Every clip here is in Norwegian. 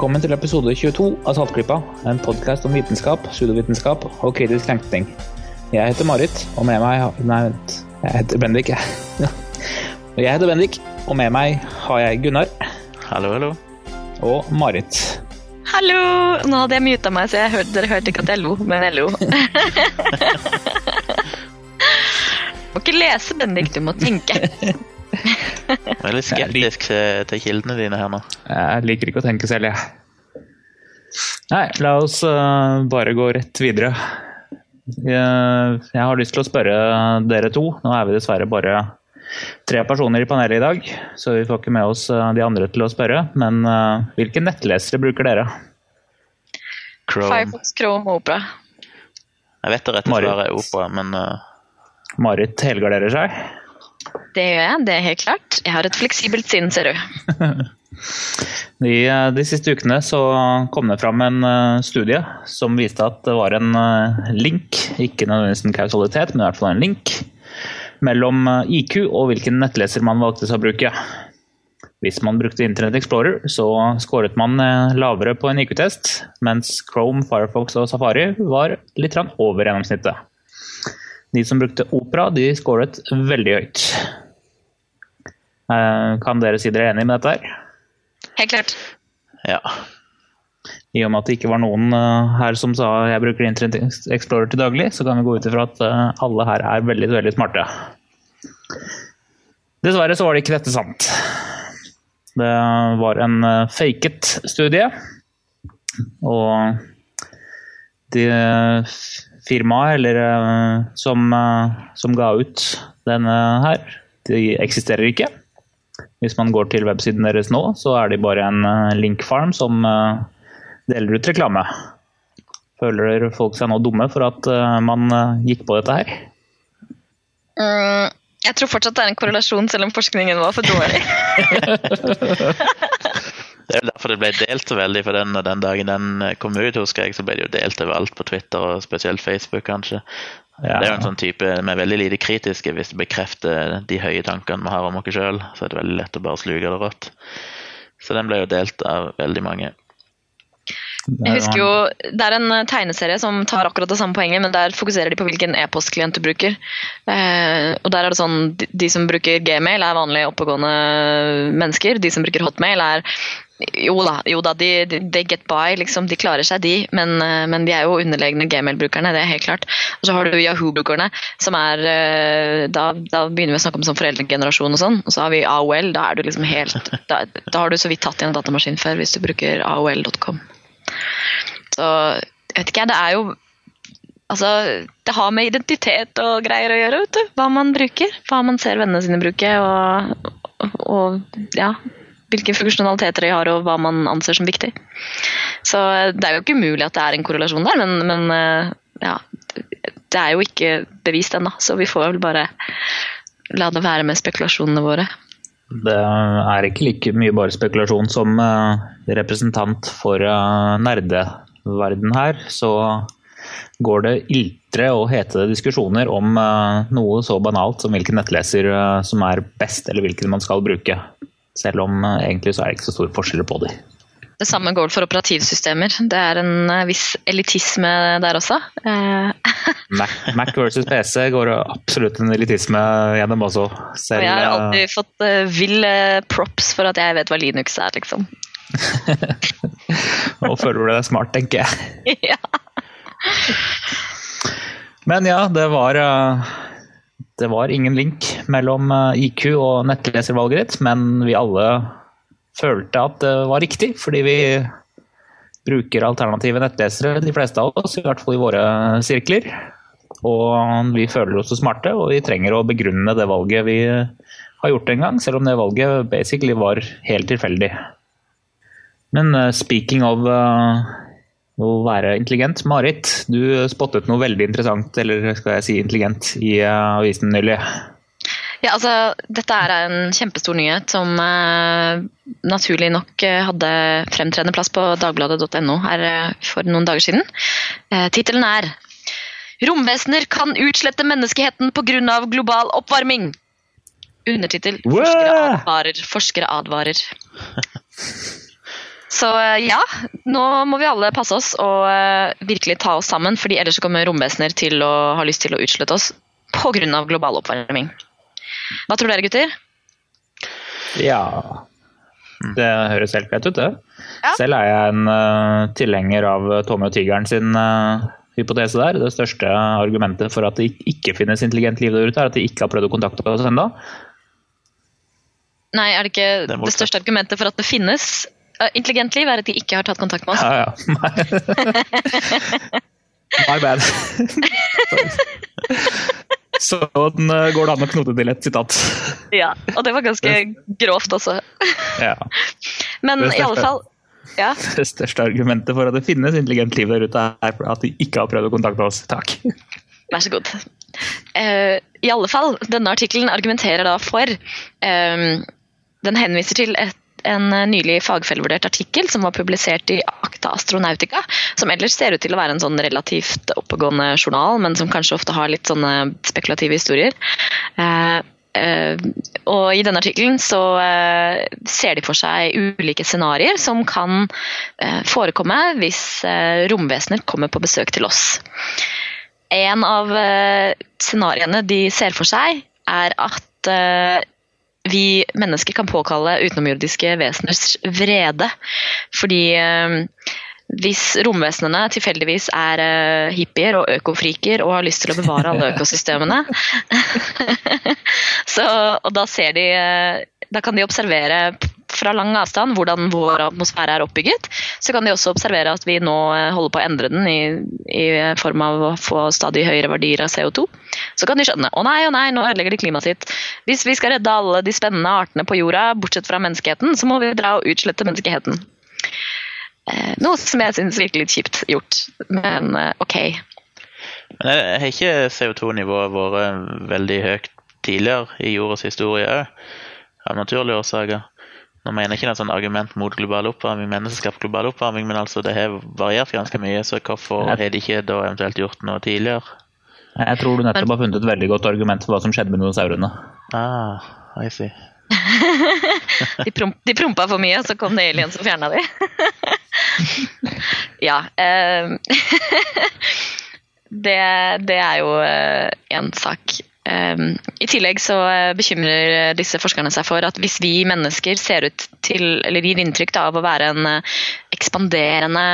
Velkommen til episode 22 av Saltklippa, en podkast om vitenskap, pseudovitenskap og kritisk tenkning. Jeg heter Marit, og med meg har- Nei, vent. Jeg heter Bendik. jeg. Jeg heter Bendik, og med meg har jeg Gunnar Hallo, hallo. og Marit. Hallo! Nå hadde jeg muta meg, så jeg hørte, dere hørte ikke at jeg lo, men jeg lo. må ikke lese, Bendik, du må tenke. Jeg er litt skeptisk til, til kildene dine her nå. Jeg liker ikke å tenke selv, jeg. Nei, la oss øh, bare gå rett videre. Jeg, jeg har lyst til å spørre dere to. Nå er vi dessverre bare tre personer i panelet i dag, så vi får ikke med oss øh, de andre til å spørre. Men øh, hvilke nettlesere bruker dere? Chrome. Firefox, Chrome og Opera. Jeg vet det rette Marit. svaret er opera, men uh, Marit helgarderer seg. Det gjør jeg, det er helt klart. Jeg har et fleksibelt sinn, ser du. De, øh, de siste ukene så kom det fram en øh, studie som viste at det var en øh, link, ikke nødvendigvis en kausalitet, men i hvert fall en link, mellom IQ og hvilken nettleser man valgte seg å bruke. Hvis man brukte Internet Explorer, så skåret man lavere på en IQ-test, mens Chrome, Firefox og Safari var litt over gjennomsnittet. De som brukte Opera, de scoret veldig høyt. Eh, Kan dere si dere er enig med dette her? Helt klart. ja. I og med at det ikke var noen eh, her som sa jeg bruker Internet Explorer til daglig, så kan vi gå ut ifra at eh, alle her er veldig, veldig smarte. Dessverre så var det ikke dette sant. Det var en faket studie. Og de firmaet eller, eh, som, eh, som ga ut denne her, de eksisterer ikke. Hvis man går til websiden deres nå, så er de bare en eh, linkfarm som deler ut reklame. Føler folk seg nå dumme for at man gikk på dette her? Mm, jeg tror fortsatt det er en korrelasjon, selv om forskningen var for dårlig. Det er derfor det ble delt så veldig, for den, den dagen den kom ut, husker jeg, så ble det jo delt overalt på Twitter, og spesielt Facebook, kanskje. Det er jo en sånn type Vi er veldig lite kritiske hvis det bekrefter de høye tankene vi har om oss sjøl. Så er det veldig lett å bare sluke det rått. Så den ble jo delt av veldig mange. Jeg husker jo, Det er en eh, tegneserie som tar akkurat det samme poenget, men der fokuserer de på hvilken e-postklient du bruker. Eh, og der er det sånn, de, de som bruker gmail er vanlige oppegående mennesker. De som bruker hotmail er jo da, jo da de, de, get by, liksom, de klarer seg, de. Men, eh, men de er jo underlegne gmail-brukerne, det er helt klart. Og så har du Yahoo-brukerne, som er eh, da, da begynner vi å snakke om sånn foreldregenerasjon og sånn. Og så har vi AOL, da er du liksom helt Da, da har du så vidt tatt i en datamaskin før, hvis du bruker AOL.com. Så vet ikke, jeg. det er jo Altså, det har med identitet og greier å gjøre, vet du. Hva man bruker. Hva man ser vennene sine bruke, og, og ja, hvilke funksjonaliteter de har, og hva man anser som viktig. Så det er jo ikke umulig at det er en korrelasjon der, men, men eh, ja, det er jo ikke bevist ennå, så vi får vel bare la det være med spekulasjonene våre. Det er ikke like mye bare spekulasjon som eh, representant for nerdeverden her, så går det iltre og hete diskusjoner om eh, noe så banalt som hvilken nettleser eh, som er best, eller hvilken man skal bruke. Selv om eh, egentlig så er det ikke så store forskjeller på dem. Det samme går for operativsystemer. Det er en eh, viss elitisme der også. Eh, Mac, Mac versus PC går absolutt en elitisme gjennom også. og jeg har aldri alltid fått uh, vill props for at jeg vet hva Linux er, liksom. Og føler du deg smart, tenker jeg. ja. Men ja, det var Det var ingen link mellom eh, IQ og nettleservalget ditt, men vi alle følte at det var riktig, fordi vi bruker alternative nettlesere, de fleste av oss, i hvert fall i våre sirkler. Og vi føler oss så smarte, og vi trenger å begrunne det valget vi har gjort en gang, selv om det valget basically var helt tilfeldig. Men eh, speaking of eh, å være intelligent, Marit, du spottet noe veldig interessant, eller skal jeg si intelligent, i eh, avisen nylig. Ja, altså, dette er en kjempestor nyhet som eh, naturlig nok eh, hadde fremtredende plass på dagbladet.no her eh, for noen dager siden. Eh, Tittelen er 'Romvesener kan utslette menneskeheten pga. global oppvarming'. Undertittel 'Forskere advarer'. Forskere advarer. Så ja, nå må vi alle passe oss og virkelig ta oss sammen, fordi ellers så kommer romvesener til å ha lyst til å utslette oss pga. global oppvarming. Hva tror dere, gutter? Ja Det høres helt greit ut, det. Ja. Selv er jeg en uh, tilhenger av Tommy og tigeren sin uh, hypotese der. Det største argumentet for at det ikke finnes intelligent liv der ute, er at de ikke har prøvd å kontakte oss ennå. Nei, er det ikke det, det største argumentet for at det finnes intelligent liv, er at de ikke har tatt kontakt med oss? Ja, ja. My bad. Sånn går det an å knote til et sitat. Ja, og det var ganske grovt også. Ja. Men i alle fall ja. Det største argumentet for at det finnes intelligent liv der ute, er at de ikke har prøvd å kontakte oss. Takk. Vær så god. Uh, I alle fall, denne artikkelen argumenterer da for um, Den henviser til et en eh, nylig fagfellevurdert artikkel som var publisert i Acta Astronautica, som ellers ser ut til å være en sånn relativt oppegående journal, men som kanskje ofte har litt sånne spekulative historier. Eh, eh, og I denne artikkelen så ser de for seg ulike scenarioer som kan forekomme hvis romvesener kommer på besøk til oss. En av scenarioene de ser for seg, er at vi mennesker kan påkalle utenomjordiske veseners vrede. Fordi eh, hvis romvesenene tilfeldigvis er eh, hippier og økofriker og har lyst til å bevare alle økosystemene så, Og da ser de eh, Da kan de observere fra lang avstand hvordan vår atmosfære er oppbygget, så kan de også observere at vi nå eh, holder på å endre den i, i form av å få stadig høyere verdier av CO2. Så kan de skjønne å nei, å nei, nå ødelegger de klimaet sitt. Hvis vi skal redde alle de spennende artene på jorda, bortsett fra menneskeheten, så må vi dra og utslette menneskeheten. Eh, noe som jeg syns virker litt kjipt gjort, men eh, ok. Men Har ikke CO2-nivået vært veldig høyt tidligere i jordas historie òg, av naturlige årsaker? Nå mener jeg ikke det er et sånn argument mot global oppvarming, menneskeskapt global oppvarming, men altså det har variert ganske mye, så hvorfor har de ikke da eventuelt gjort noe tidligere? Jeg tror du nettopp har funnet et veldig godt argument for hva som skjedde med dinosaurene. Ah, I see. de, promp, de, prompa for mye, og så kom det aliens og fjerna de. ja. Eh, det, det, er jo én eh, sak. Ehm, I tillegg så eh, bekymrer disse forskerne seg for at hvis vi mennesker ser ut til, eller gir inntrykk av å være en eh, ekspanderende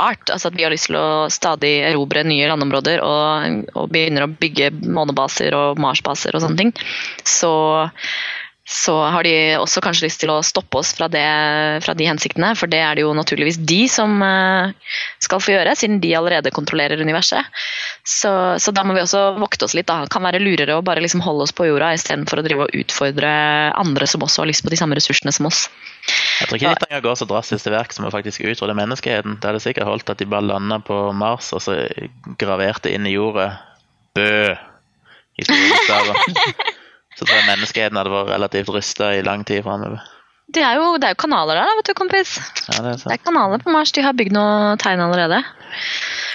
art, altså at vi har lyst til å stadig erobre nye landområder og, og begynner å bygge månebaser og Mars-baser og sånne ting, så så har de også kanskje lyst til å stoppe oss fra, det, fra, de hensiktene. For det er det jo naturligvis de som eh, skal få gjøre, siden de allerede kontrollerer universet. Så, så da må vi også vokte oss litt. Da. Kan være lurere å bare liksom holde oss på jorda istedenfor å drive og utfordre andre som også har lyst på de samme ressursene som oss. Jeg tror ikke de trenger å gå så drastisk til verk som å faktisk utrydde menneskeheten. Det hadde sikkert holdt at de bare landa på Mars og så graverte inn i jordet Bø! i store bokstaver. Så tror jeg menneskeheten hadde vært relativt rysta i lang tid framover. Det er, jo, det er jo kanaler der, da, vet du, kompis. Ja, det, er det, er kanaler på Mars. De har bygd noe tegn allerede.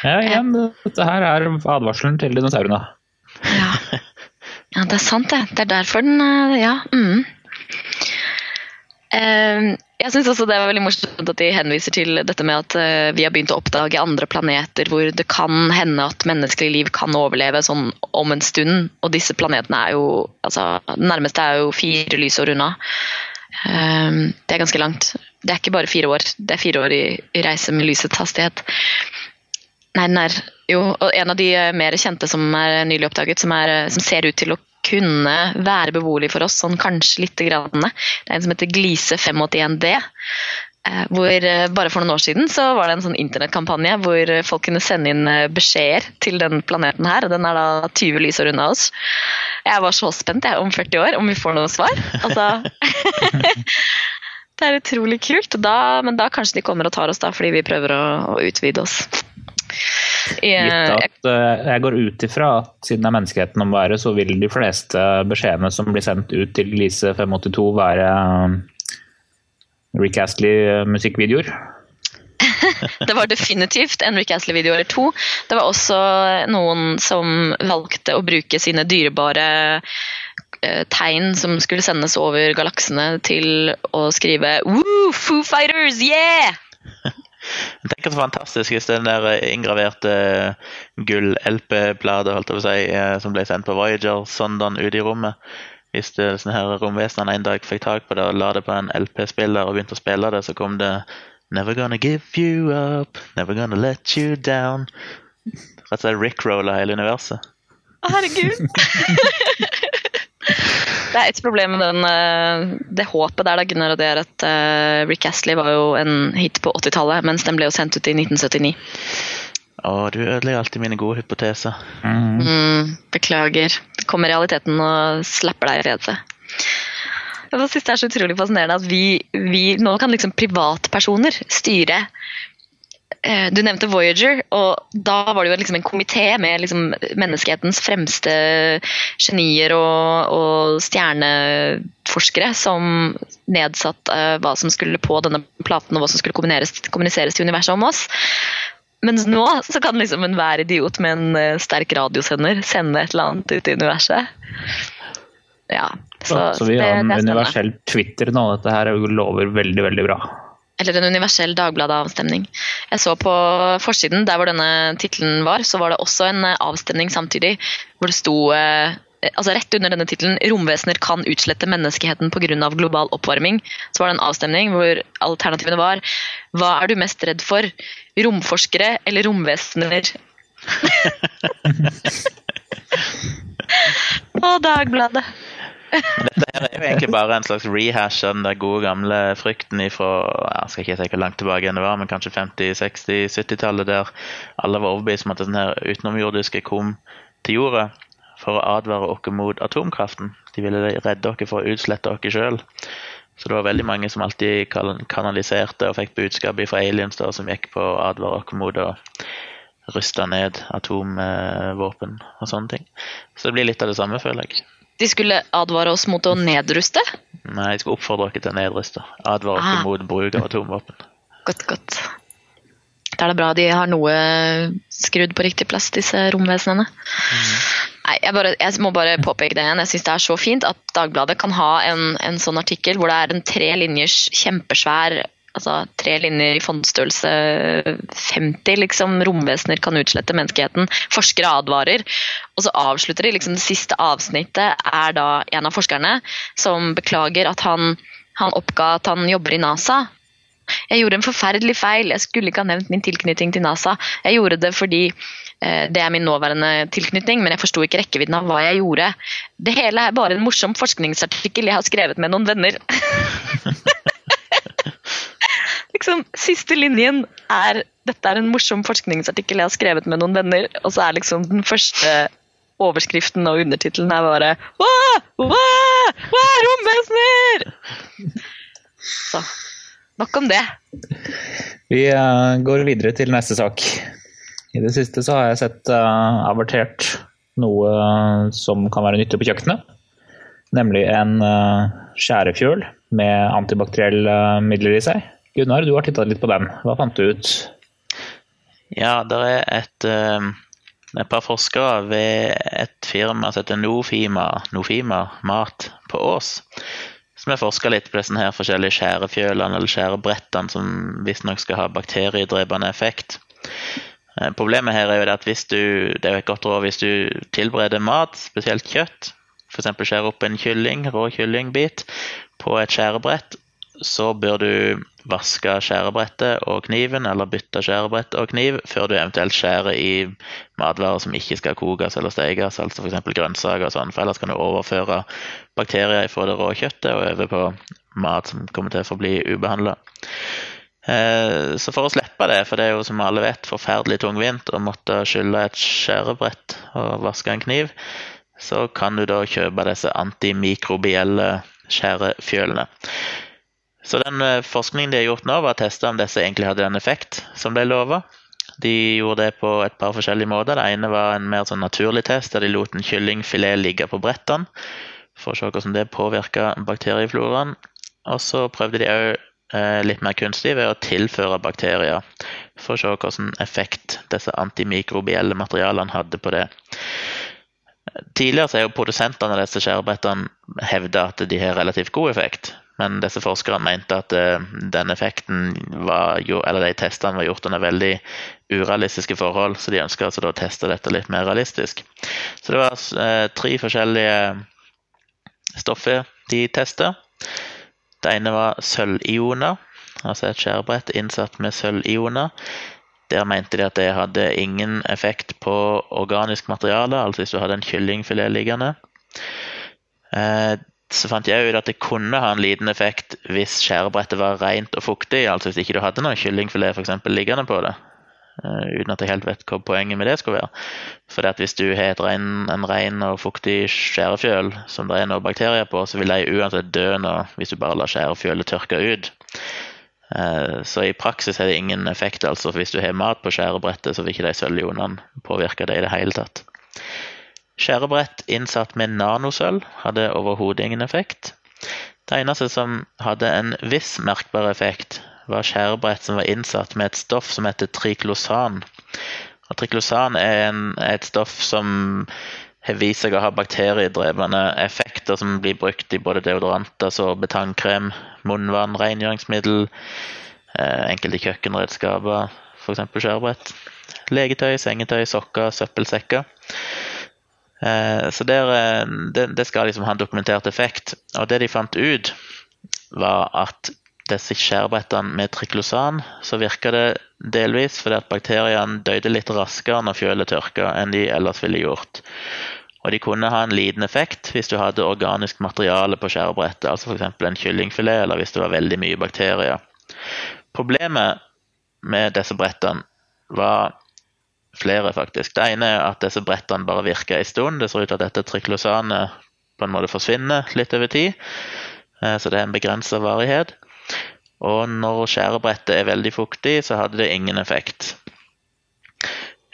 Ja, igjen. Dette her er advarselen til dinosaurene. Ja. ja, det er sant, det. Det er derfor den eh, Ja. Mm. Uh, jeg syns også det er veldig morsomt at de henviser til dette med at uh, vi har begynt å oppdage andre planeter hvor det kan hende at menneskelig liv kan overleve sånn om en stund. Og disse planetene er jo altså, nærmeste er jo fire lysår unna. Uh, det er ganske langt. Det er ikke bare fire år. Det er fire år i, i reise med lysets hastighet. Nei, den er jo og En av de eh, mer kjente som er nylig oppdaget, som, er, som ser ut til å kunne være beboelig for oss, sånn kanskje lite grann. Det er en som heter Glise 581D. Eh, hvor eh, Bare for noen år siden så var det en sånn internettkampanje hvor folk kunne sende inn eh, beskjeder til den planeten her. og Den er da 20 lysår unna oss. Jeg var så spent jeg, om 40 år om vi får noe svar. Altså, det er utrolig kult. Da, men da kanskje de kommer og tar oss, da, fordi vi prøver å, å utvide oss. Gitt at eh, jeg går ut ifra at siden det er menneskeheten om være, så vil de fleste beskjedene som blir sendt ut til Lise 582 være eh, Rick Astley-musikkvideoer. det var definitivt en Rick Astley-video eller to. Det var også noen som valgte å bruke sine dyrebare eh, tegn som skulle sendes over galaksene til å skrive Woo! Foo Fighters, yeah! Tenk så fantastisk hvis den der inngraverte gull-LP-plata si, som ble sendt på Voyager-sondene ut i rommet Hvis det, sånne her romvesenene en dag fikk tak på det og la det på en LP-spiller og begynte å spille det, så kom det Never gonna give you up, never gonna let you down. Rett og slett rickroller hele universet. Å, herregud. det er et problem med den, eh, det håpet der, da, Gunnar, og det er at uh, Rick Astley var jo en hit på 80-tallet, mens den ble jo sendt ut i 1979. Å, du ødelegger alltid mine gode hypoteser. Mm. Mm, beklager. Det kommer realiteten og slapper deg i fjeset. Jeg synes det er så utrolig fascinerende at vi, vi nå kan liksom privatpersoner styre du nevnte Voyager, og da var det jo liksom en komité med liksom menneskehetens fremste genier og, og stjerneforskere som nedsatt uh, hva som skulle på denne platen og hva som skulle kommuniseres til universet om oss. Mens nå så kan liksom enhver idiot med en uh, sterk radiosender sende et eller annet ut i universet. Ja, så, så vi har en universell Twitter nå. Dette her lover veldig, veldig bra eller en universell Dagbladet-avstemning. Jeg så på forsiden, der hvor denne tittelen var, så var det også en eh, avstemning samtidig, hvor det sto eh, altså Rett under denne tittelen 'Romvesener kan utslette menneskeheten pga. global oppvarming', så var det en avstemning hvor alternativene var 'Hva er du mest redd for? Romforskere eller romvesener?' Å, Dagbladet. Dette her er jo egentlig bare en slags rehash av den gode gamle frykten fra jeg skal ikke si hvor langt tilbake enn det var, men kanskje 50-, 60-, 70-tallet, der alle var overbevist om at den her utenomjordiske kom til jorda for å advare oss mot atomkraften. De ville redde dere for å utslette dere sjøl. Så det var veldig mange som alltid kanaliserte og fikk budskap fra aliens da, som gikk på å advare oss mot å ruste ned atomvåpen og sånne ting. Så det blir litt av det samme, føler jeg. De skulle advare oss mot å nedruste? Nei, jeg skulle oppfordre dere til å nedruste. Advare dere ah. mot bruk av atomvåpen. Godt, godt. Da er det bra de har noe skrudd på riktig plass, disse romvesenene. Mm. Nei, jeg, bare, jeg, må bare påpeke det igjen. Jeg syns det er så fint at Dagbladet kan ha en, en sånn artikkel hvor det er en tre linjers kjempesvær altså tre linjer i fondstørrelse 50, liksom. Romvesener kan utslette menneskeheten. Forskere advarer. Og så avslutter de liksom det siste avsnittet er da en av forskerne som beklager at han, han oppga at han jobber i NASA. Jeg gjorde en forferdelig feil, jeg skulle ikke ha nevnt min tilknytning til NASA. Jeg gjorde det fordi eh, det er min nåværende tilknytning, men jeg forsto ikke rekkevidden av hva jeg gjorde. Det hele er bare en morsom forskningsartikkel jeg har skrevet med noen venner. liksom, siste linjen er dette er en morsom forskningsartikkel jeg har skrevet med noen venner, og så er liksom den første overskriften og undertittelen er bare Hva? Hva? Hva? Romvesener! Så nok om det. Vi uh, går videre til neste sak. I det siste så har jeg sett uh, avertert noe uh, som kan være nyttig på kjøkkenet. Nemlig en uh, skjærefjøl med antibakterielle midler i seg. Gunnar, du har titta litt på den. Hva fant du ut? Ja, det er et, eh, et par forskere ved et firma som heter Nofima, Nofima Mat på Ås, som har forska litt på disse her forskjellige skjærefjølene eller skjærebrettene som visstnok skal ha bakteriedrepende effekt. Eh, problemet her er jo at hvis du, det er et godt råd hvis du tilbereder mat, spesielt kjøtt, f.eks. skjærer opp en kylling, rå kyllingbit på et skjærebrett, så bør du vaske skjærebrettet og kniven, eller bytte skjærebrett og kniv, før du eventuelt skjærer i matvarer som ikke skal kokes eller stekes, altså f.eks. grønnsaker og sånn, for ellers kan du overføre bakterier fra det rå kjøttet og over på mat som kommer til å forbli ubehandla. Eh, så for å slippe det, for det er jo som alle vet forferdelig tungvint å måtte skylle et skjærebrett og vaske en kniv, så kan du da kjøpe disse antimikrobielle skjærefjølene. Så den eh, forskningen de har gjort nå, var å teste om disse egentlig hadde den effekt som ble lova. De gjorde det på et par forskjellige måter. Det ene var en mer sånn naturlig test, der de lot en kyllingfilet ligge på brettene for å se hvordan det påvirka bakteriefloraen. Og så prøvde de òg eh, litt mer kunstig ved å tilføre bakterier for å se hvilken effekt disse antimikrobielle materialene hadde på det. Tidligere så er jo produsentene av disse skjærebrettene hevda at de har relativt god effekt. Men disse forskerne mente at uh, den effekten var eller de testene var gjort under veldig urealistiske forhold, så de ønska altså å teste dette litt mer realistisk. Så det var uh, tre forskjellige stoffer de testa. Det ene var sølvioner, altså et skjærebrett innsatt med sølvioner. Der mente de at det hadde ingen effekt på organisk materiale, altså hvis du hadde en kyllingfilet liggende. Så fant jeg ut at det kunne ha en liten effekt hvis skjærebrettet var rent og fuktig. Altså hvis ikke du hadde noe kyllingfilet for eksempel, liggende på det. Uh, uten at jeg helt vet hva poenget med det skulle være. For hvis du har rein, en ren og fuktig skjærefjøl som det er noen bakterier på, så vil de uansett dø nå hvis du bare lar skjærefjølet tørke ut. Uh, så i praksis har det ingen effekt. altså Hvis du har mat på skjærebrettet, så vil ikke de sølvionene påvirke det i det hele tatt. Skjærebrett innsatt med nanosølv hadde overhodet ingen effekt. Det eneste som hadde en viss merkbar effekt, var skjærebrett som var innsatt med et stoff som heter triklosan. Og triklosan er, en, et stoff som har vist seg å ha bakteriedrevne effekter som blir brukt i både deodoranter, betangkrem, munnvann, rengjøringsmiddel, eh, enkelte kjøkkenredskaper, f.eks. skjærebrett. Legetøy, sengetøy, sokker, søppelsekker. Eh, så der, eh, det, det, skal liksom ha en dokumentert effekt. Og det de fant ut, var at disse skjærbrettene med triklosan, så virka det delvis fordi at bakteriene døde litt raskere når fjølet tørka enn de ellers ville gjort. Og de kunne ha en liten effekt hvis du hadde organisk materiale på skjærebrettet, altså f.eks. en kyllingfilet, eller hvis det var veldig mye bakterier. Problemet med disse brettene var Flere, faktisk. Det ene er at disse brettene bare virker en stund. Det ser ut til at dette triklosanet på en måte forsvinner litt over tid. Eh, så det er en begrensa varighet. Og når skjærebrettet er veldig fuktig, så hadde det ingen effekt.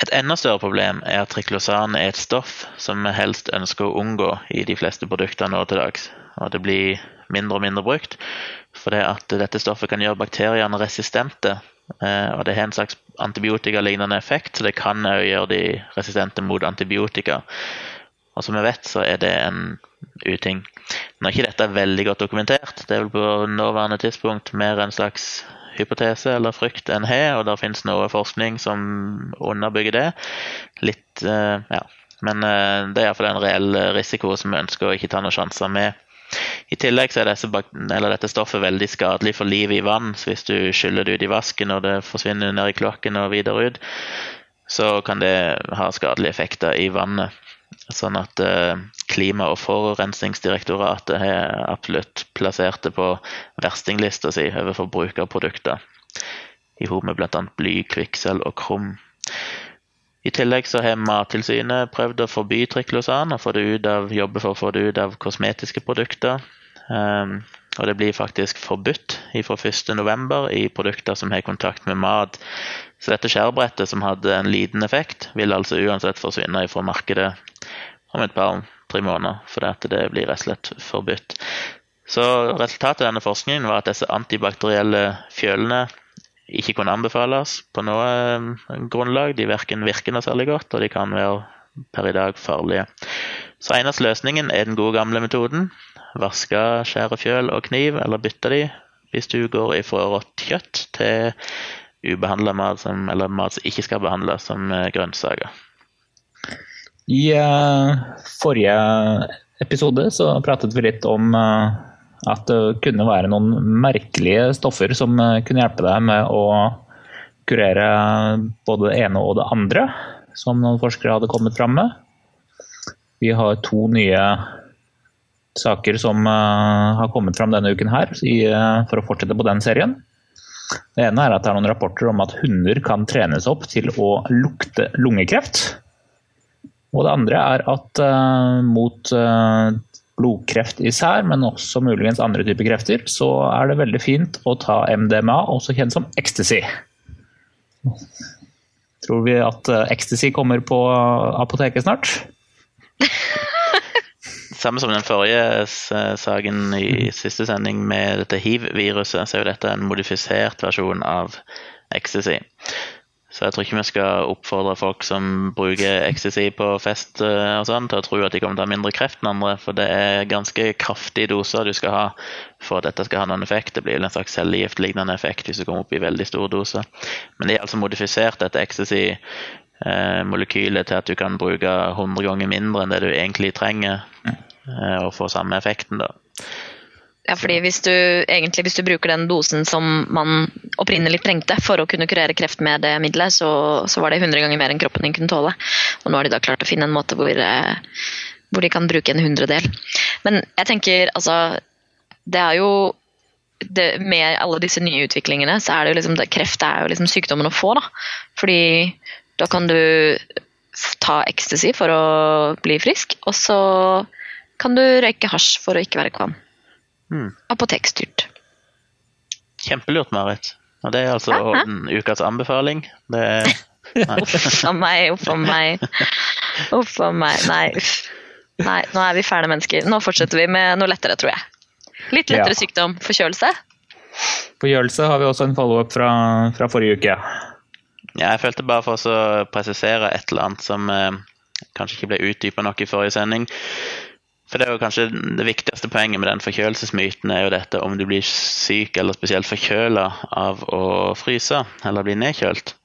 Et enda større problem er at triklosan er et stoff som vi helst ønsker å unngå i de fleste produkter nå til dags. Og det blir mindre og mindre brukt. For det at dette stoffet kan gjøre bakteriene resistente Eh, og det har en slags antibiotikalignende effekt, så det kan òg gjøre de resistente mot antibiotika. Og som vi vet, så er det en uting. Nå er ikke dette veldig godt dokumentert. Det er vel på nåværende tidspunkt mer en slags hypotese eller frykt enn har, og det finnes noe forskning som underbygger det. Litt, eh, ja. Men eh, det er iallfall en reell risiko som vi ønsker å ikke ta noen sjanser med. I tillegg er disse, dette stoffet veldig skadelig for livet i vann. så Hvis du skyller det ut i vasken og det forsvinner ned i kloakken og videre ut, så kan det ha skadelige effekter i vannet. Sånn at uh, Klima- og forurensningsdirektoratet har absolutt plassert det på verstinglista si over forbrukerprodukter. I hop med bl.a. bly, kvikksølv og krum. I tillegg så har Mattilsynet prøvd å forby triklosan og få det ut av, jobbe for å få det ut av kosmetiske produkter. Um, og det blir faktisk forbudt fra 1.11. i produkter som har kontakt med mat. Så dette skjærbrettet, som hadde en liten effekt, vil altså uansett forsvinne fra markedet om et par-tre måneder, fordi det blir rett og slett forbudt. Så resultatet av denne forskningen var at disse antibakterielle fjølene ikke kunne anbefales på noe eh, grunnlag. De verken virker noe særlig godt, og de kan være per i dag farlige. Så eneste løsningen er den gode gamle metoden. Vaske, skjære fjøl og kniv, eller bytte de hvis du går ifra rått kjøtt til ubehandla mat, som, eller mat som ikke skal behandles som eh, grønnsaker. I uh, forrige episode så pratet vi litt om uh, at det kunne være noen merkelige stoffer som eh, kunne hjelpe deg med å kurere både det ene og det andre, som noen forskere hadde kommet fram med. Vi har to nye saker som eh, har kommet fram denne uken her, eh, for å fortsette på den serien. Det ene er at det er noen rapporter om at hunder kan trenes opp til å lukte lungekreft. Og det andre er at mot blodkreft især, men også muligens andre typer krefter, så er det veldig fint å ta MDMA, også kjent som ecstasy. Tror vi at eh, ecstasy kommer på apoteket snart? Samme som den forrige saken i siste sending med dette hiv-viruset, så er jo dette en modifisert versjon av ecstasy. Så jeg tror ikke vi skal oppfordre folk som bruker ecstasy på fest eh, og sånn, til å tro at de kommer til å ha mindre kreft enn andre, for det er ganske kraftige doser du skal ha for at dette skal ha noen effekt. Det blir en slags cellegiftlignende effekt hvis du kommer opp i veldig store doser. Men de har altså modifisert dette ecstasy-molekylet til at du kan bruke 100 ganger mindre enn det du egentlig trenger, eh, og få samme effekten. da. Ja, fordi hvis du, egentlig, hvis du bruker den dosen som man opprinnelig trengte for å kunne kurere kreft med det middelet, så, så var det 100 ganger mer enn kroppen din kunne tåle. Og nå har de da klart å finne en måte hvor, eh, hvor de kan bruke en hundredel. Men jeg tenker, altså Det er jo det, Med alle disse nye utviklingene, så er det jo liksom det, Kreft er jo liksom sykdommen å få, da. Fordi da kan du ta ecstasy for å bli frisk, og så kan du røyke hasj for å ikke være kvam. Mm. Apotekstyrt. Kjempelurt, Marit. Og det er altså ja, ukas anbefaling. Det er Uff a meg, uff a meg. Uff a meg. Nei, uff. Nei, nå er vi fæle mennesker. Nå fortsetter vi med noe lettere, tror jeg. Litt lettere ja. sykdom. Forkjølelse? Forkjølelse har vi også en follow-up fra, fra, forrige uke. Ja, jeg følte bare for å presisere et eller annet som eh, kanskje ikke ble utdypa nok i forrige sending. For det er jo kanskje det viktigste poenget med den forkjølelsesmyten er jo dette om du blir syk eller spesielt forkjøla av å fryse eller bli nedkjølt.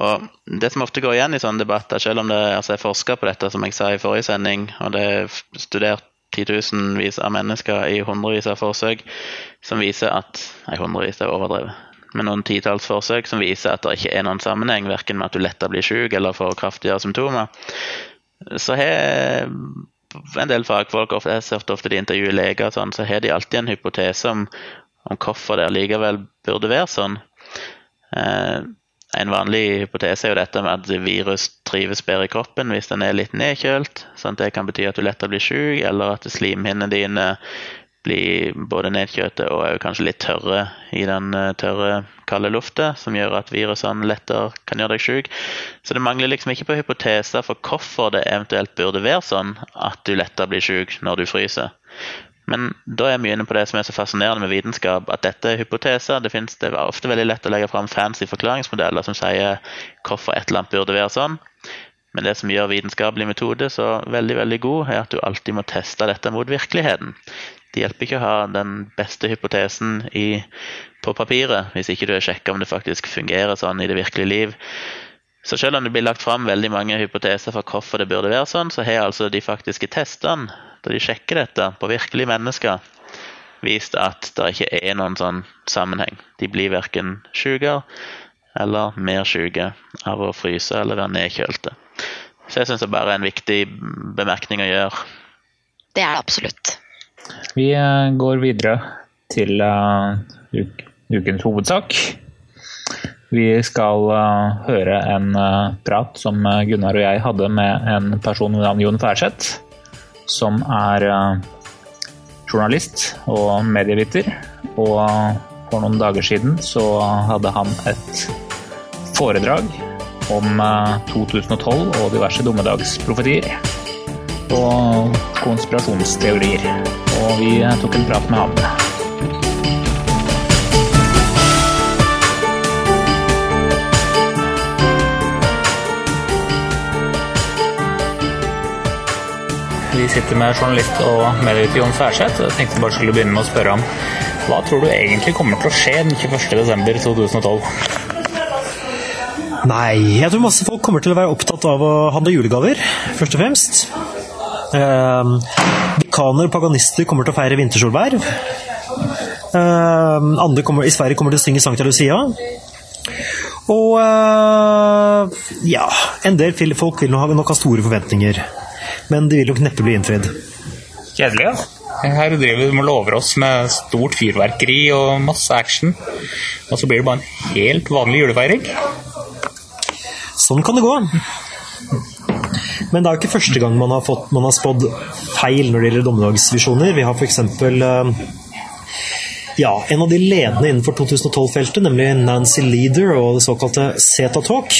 Og Det som ofte går igjen i sånne debatter, selv om det altså er forska på dette, som jeg sa i forrige sending, og det er studert titusenvis av mennesker i hundrevis av forsøk, som viser at Nei, hundrevis er overdrevet. Men noen titalls forsøk som viser at det ikke er noen sammenheng verken med at du lettere blir syk eller får kraftigere symptomer. Så har en del fagfolk, jeg ser ofte de intervjuer leger, sånn, så har de alltid en hypotese om, om hvorfor det likevel burde være sånn. Eh, en vanlig hypotese er jo dette med at virus trives bedre i kroppen hvis den er litt nedkjølt. sånn at Det kan bety at du lettere blir syk, eller at slimhinnene dine bli både nedkjølte og kanskje litt tørre i den eh, tørre, kalde lufta, som gjør at virusene lettere kan gjøre deg syk. Så det mangler liksom ikke på hypoteser for hvorfor det eventuelt burde være sånn at du lettere blir syk når du fryser. Men da er vi inne på det som er så fascinerende med vitenskap, at dette er hypoteser. Det, finnes, det er ofte veldig lett å legge fram fancy forklaringsmodeller som sier hvorfor et eller annet burde være sånn. Men det som gjør vitenskapelig metode så veldig veldig god, er at du alltid må teste dette mot virkeligheten. Det hjelper ikke å ha den beste hypotesen i, på papiret hvis ikke du har sjekka om det faktisk fungerer sånn i det virkelige liv. Så selv om det blir lagt fram veldig mange hypoteser for hvorfor det burde være sånn, så har altså de faktiske testene, da de sjekker dette på virkelige mennesker, vist at det ikke er noen sånn sammenheng. De blir verken sykere eller mer syke av å fryse eller være nedkjølte. Så jeg syns det bare er en viktig bemerkning å gjøre. Det er det absolutt. Vi eh, går videre til uh, ukens hovedsak. Vi skal uh, høre en prat som Gunnar og jeg hadde med en person ved navn Jon Færseth, som er journalist og medieviter. Og for noen dager siden så hadde han et foredrag om 2012 og diverse dommedagsprofetier og konspirasjonsteorier. Og vi tok en prat med ham. Vi sitter med journalist og medieutgiver Jon Færseth. Jeg tenkte bare skulle begynne med å spørre ham hva tror du egentlig kommer til å skje den 21.12.2012? Nei, jeg tror masse folk kommer til å være opptatt av å handle julegaver, først og fremst. Uh, vikaner og paganister kommer til å feire vintersolverv. Eh, andre kommer, i Sverige kommer til å synge Sankta Lucia. Og eh, ja, en del folk vil nok ha store forventninger. Men de vil nok neppe bli innfridd. Kjedelig, ja. Her driver vi og lover oss med stort fyrverkeri og masse action. Og så blir det bare en helt vanlig julefeiring. Sånn kan det gå. Men det er jo ikke første gang man har, fått, man har spådd feil når det gjelder dommedagsvisjoner. Vi har f.eks. Eh, ja, en av de ledende innenfor 2012-feltet, nemlig Nancy Leader og det såkalte Zeta Talk,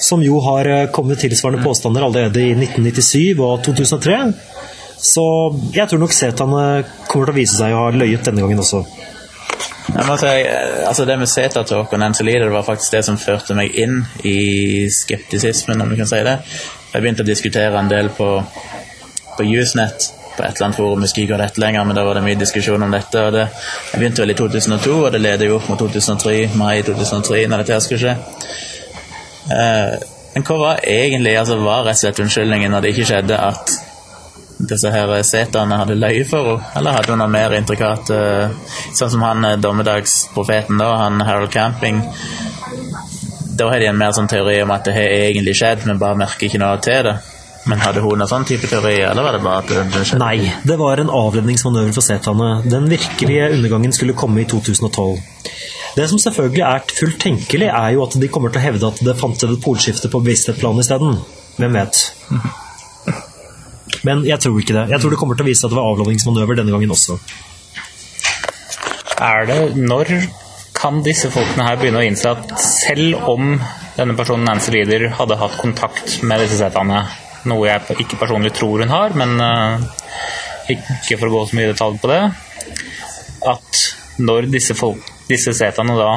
som jo har eh, kommet tilsvarende påstander allerede i 1997 og 2003. Så jeg tror nok Zetaene kommer til å vise seg å ha løyet denne gangen også. Si, altså det med Zetatalk og Nancy Leader var faktisk det som førte meg inn i skeptisismen, om du kan si det. Jeg begynte å diskutere en del på, på Usenet, på et eller annet forum, jeg husker ikke dette lenger, men da var det mye diskusjon om dette. og det, Jeg begynte vel i 2002, og det leder jo opp mot 2003, mai 2003, når dette skulle skje. Eh, men hva var egentlig altså var rett og slett unnskyldningen når det ikke skjedde, at disse her seterne hadde løyet for henne? Eller hadde hun noe mer intrikat uh, Sånn som han dommedagsprofeten, da, han Harold Camping da har de en mer sånn teori om at det har egentlig skjedd, men bare merker ikke noe til det. Men hadde hun en sånn type teori, eller var det bare at det skjedde? Nei, det var en avledningsmanøver for setene. Den virkelige undergangen skulle komme i 2012. Det som selvfølgelig er fullt tenkelig, er jo at de kommer til å hevde at det fant sted et polskifte på bevissthetsplan isteden. Hvem vet? Men jeg tror ikke det. Jeg tror det kommer til å vise at det var avladningsmanøver denne gangen også. Er det Når kan disse folkene her begynne å innse at selv om denne personen Nancy Leader hadde hatt kontakt med disse setene, noe jeg ikke personlig tror hun har, men uh, ikke for å gå så mye i detalj på det, at når disse, disse setene da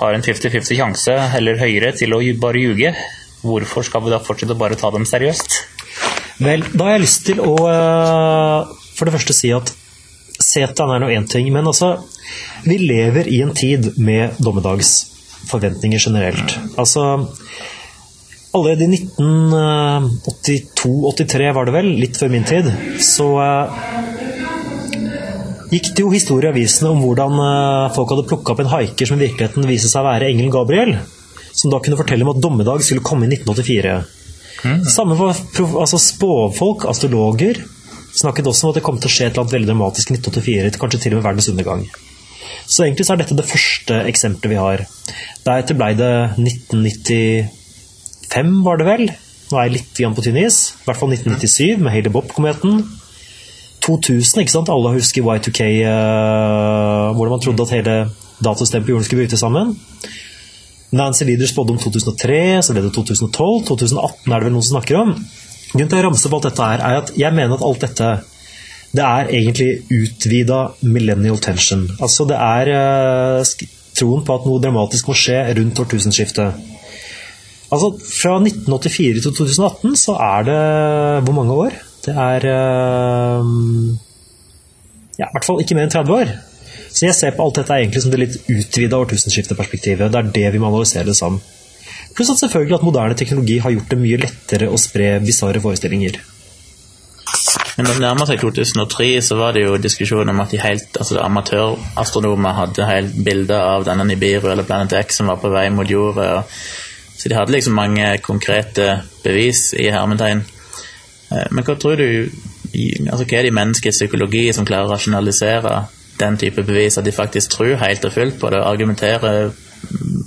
har en 50-50 sjanse eller høyere til å bare ljuge, hvorfor skal vi da fortsette å bare ta dem seriøst? Vel, da har jeg lyst til å uh, for det første si at Setan er nå én ting, men altså Vi lever i en tid med dommedagsforventninger generelt. Altså Allerede i 1982-83 var det vel, litt før min tid, så uh, gikk det jo historie i avisene om hvordan uh, folk hadde plukka opp en haiker som i virkeligheten viste seg å være engelen Gabriel. Som da kunne fortelle om at dommedag skulle komme i 1984. Mm. Samme for altså spåfolk, astrologer, snakket også om at det kom til å skje et eller annet veldig dramatisk i 1984, kanskje til og med verdens undergang. Så egentlig så er dette det første eksempelet vi har. Deretter ble det 1995, var det vel. Nå er jeg litt igjen på tynn is. I hvert fall 1997 med Haley Bob-kometen. 2000, ikke sant? Alle husker Y2K, uh, eh, hvordan man trodde at hele datasystemet på jorden skulle bryte sammen. Nancy Leader spådde om 2003, så ble det 2012. 2018 er det vel noen som snakker om. Grunnen til å ramse på alt dette er at jeg mener at alt dette det er egentlig utvida millennial tension. Altså det er uh, troen på at noe dramatisk må skje rundt årtusenskiftet. Altså Fra 1984 til 2018 så er det hvor mange år? Det er uh, ja, i hvert fall ikke mer enn 30 år. Så jeg ser på alt dette egentlig som det litt utvida årtusenskifteperspektivet. Det er det vi må analysere det som. Pluss at selvfølgelig at moderne teknologi har gjort det mye lettere å spre bisarre forestillinger. Men da nærma seg 2003, så var det jo diskusjon om at de altså amatørastronomer hadde helt bilder av denne Nibiru eller Planet X som var på vei mot jorda. Så de hadde liksom mange konkrete bevis i hermetegn. Eh, men hva tror du altså Hva er det i menneskets psykologi som klarer å rasjonalisere den type bevis, at de faktisk tror helt og fullt på det og argumenterer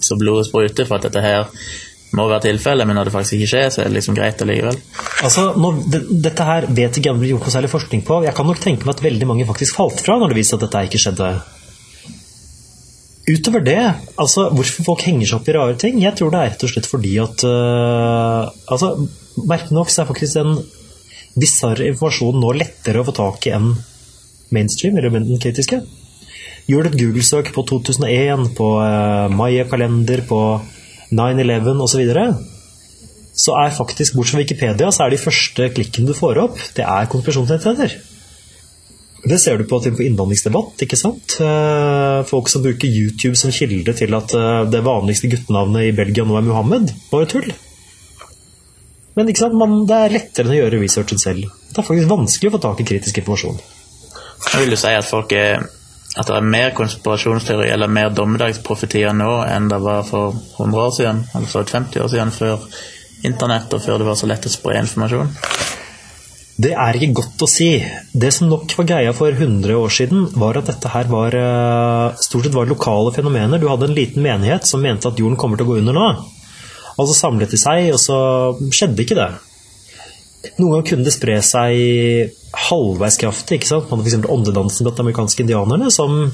så blodet spruter for at dette her må være tilfellet, men når det faktisk ikke skjer, så er det liksom greit allikevel. Altså, når, det, dette her vet ikke jeg om det gjort noe særlig forskning på. Jeg kan nok tenke meg at veldig mange faktisk falt fra når det viste at dette ikke skjedde. Utover det, altså hvorfor folk henger seg opp i rare ting, jeg tror det er rett og slett fordi at uh, altså, Merkelig nok så er faktisk den bisarre informasjonen nå lettere å få tak i enn mainstream, eller den kritiske. Gjør du et Google-søk på 2001, på uh, Maya-kalender, på 9-11 osv., så, videre, så er faktisk, bortsett fra Wikipedia, så er de første klikkene du får opp, det er konspirasjonsnettsteder. Det ser du på, på innvandringsdebatt. ikke sant? Uh, folk som bruker YouTube som kilde til at uh, det vanligste guttenavnet i Belgia nå er Muhammed. Bare tull. Men ikke sant? Man, det er lettere enn å gjøre researchen selv. Det er faktisk vanskelig å få tak i kritisk informasjon. Jeg vil jo si at folk er at det er mer konspirasjonsteori eller mer dommedagsprofetier nå enn det var for 100 år siden, for 50 år siden, før internett og før det var så lett å spre informasjon? Det er ikke godt å si. Det som nok var greia for 100 år siden, var at dette her var eh, stort sett var lokale fenomener. Du hadde en liten menighet som mente at jorden kommer til å gå under nå. Og så samlet de seg, og så skjedde ikke det. Noen ganger kunne det spre seg halvveis kraftig. ikke sant? Man hadde f.eks. åndedansen blant de amerikanske indianerne, som